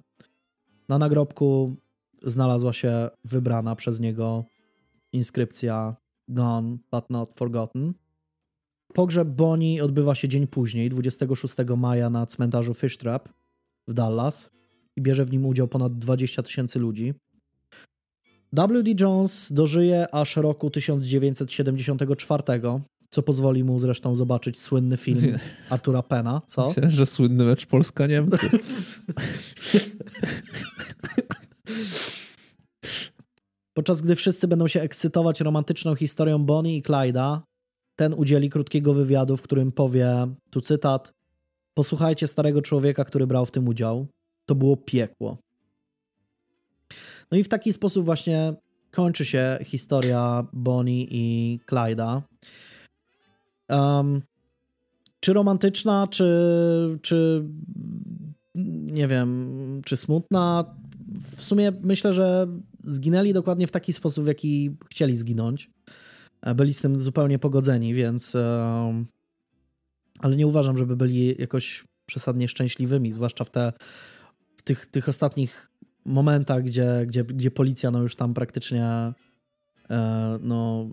Na nagrobku znalazła się wybrana przez niego inskrypcja Gone but not forgotten. Pogrzeb Bonnie odbywa się dzień później, 26 maja na cmentarzu Fish Trap w Dallas i bierze w nim udział ponad 20 tysięcy ludzi. W.D. Jones dożyje aż roku 1974, co pozwoli mu zresztą zobaczyć słynny film Artura Pena. Co? Myślę, że słynny mecz Polska-Niemcy. Podczas gdy wszyscy będą się ekscytować romantyczną historią Bonnie i Clyda, ten udzieli krótkiego wywiadu, w którym powie, tu cytat, posłuchajcie starego człowieka, który brał w tym udział. To było piekło. No i w taki sposób właśnie kończy się historia Bonnie i Clyda. Um, czy romantyczna, czy, czy nie wiem, czy smutna? W sumie myślę, że zginęli dokładnie w taki sposób, w jaki chcieli zginąć. E, Byli z tym zupełnie pogodzeni, więc. em, ale nie uważam, żeby byli jakoś przesadnie szczęśliwymi, zwłaszcza w, te, w tych, tych ostatnich momentach, gdzie, gdzie, gdzie policja no już tam praktycznie e, no,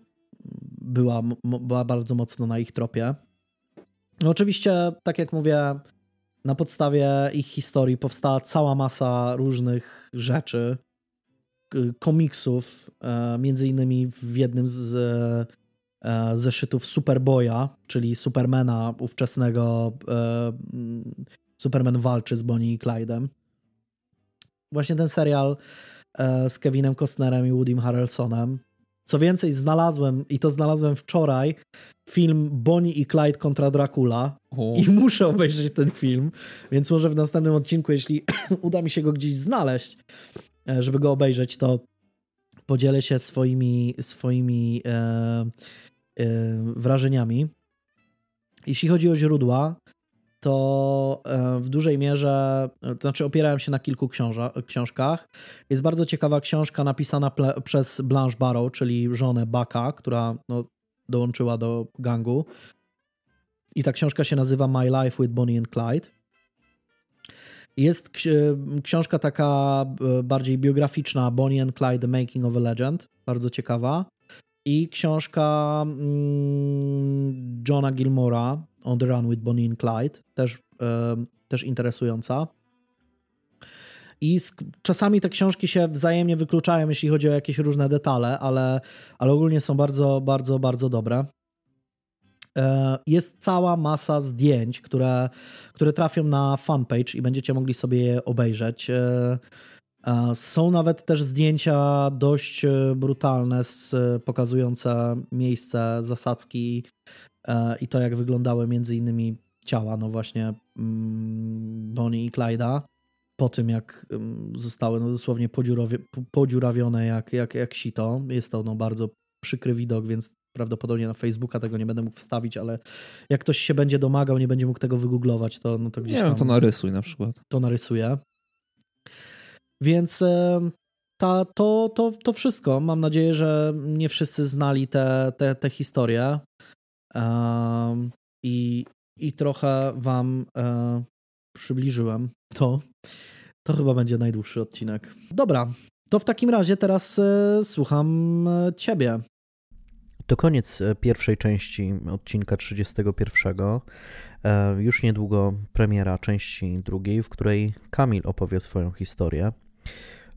była, była bardzo mocno na ich tropie. No oczywiście, tak jak mówię, na podstawie ich historii powstała cała masa różnych rzeczy, komiksów, e, między innymi w jednym z e, e, zeszytów Superboya, czyli Supermana ówczesnego. Superman walczy z Bonnie i Clyde'em. Właśnie ten serial z Kevinem Costnerem i Woodym Harrelsonem. Co więcej, znalazłem, i to znalazłem wczoraj, film Bonnie i Clyde kontra Dracula. O, I muszę obejrzeć ten film, więc może w następnym odcinku, jeśli <clears throat> uda mi się go gdzieś znaleźć, e, żeby go obejrzeć, to podzielę się swoimi, swoimi e, e, wrażeniami. Jeśli chodzi o źródła, to e, w dużej mierze, to znaczy opierałem się na kilku książkach. Jest bardzo ciekawa książka napisana przez Blanche Barrow, czyli żonę Baka, która no, dołączyła do gangu. I ta książka się nazywa My Life with Bonnie and Clyde. Jest ksi- książka taka e, bardziej biograficzna, Bonnie and Clyde, The Making of a Legend, bardzo ciekawa. I książka mm, Johna Gilmora, On the Run with Bonnie and Clyde, też, też interesująca. I czasami te książki się wzajemnie wykluczają, jeśli chodzi o jakieś różne detale, ale, ale ogólnie są bardzo, bardzo, bardzo dobre. E, Jest cała masa zdjęć, które, które trafią na fanpage i będziecie mogli sobie je obejrzeć. E, Są nawet też zdjęcia dość e, brutalne, z, pokazujące miejsce zasadzki i to, jak wyglądały między innymi ciała, no właśnie mm, Bonnie i Clyda po tym, jak ym, zostały no dosłownie podziurawie, podziurawione jak, jak, jak sito. Jest to no bardzo przykry widok, więc prawdopodobnie na Facebooka tego nie będę mógł wstawić, ale jak ktoś się będzie domagał, nie będzie mógł tego wygooglować, to, no to gdzieś nie tam to narysuj na przykład. to narysuję. Więc ta, to, to, to wszystko. Mam nadzieję, że nie wszyscy znali te, te, te historie. I, I trochę wam e, przybliżyłem to. To chyba będzie najdłuższy odcinek. Dobra, to w takim razie teraz e, słucham e, ciebie. To koniec pierwszej części odcinka 31. E, Już niedługo premiera części drugiej, w której Kamil opowie swoją historię.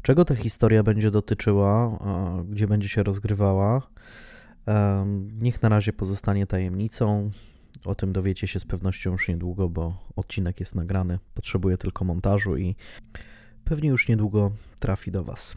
Czego ta historia będzie dotyczyła, gdzie będzie się rozgrywała, Niech na razie pozostanie tajemnicą. O tym dowiecie się z pewnością już niedługo, bo odcinek jest nagrany. Potrzebuje tylko montażu i pewnie już niedługo trafi do Was.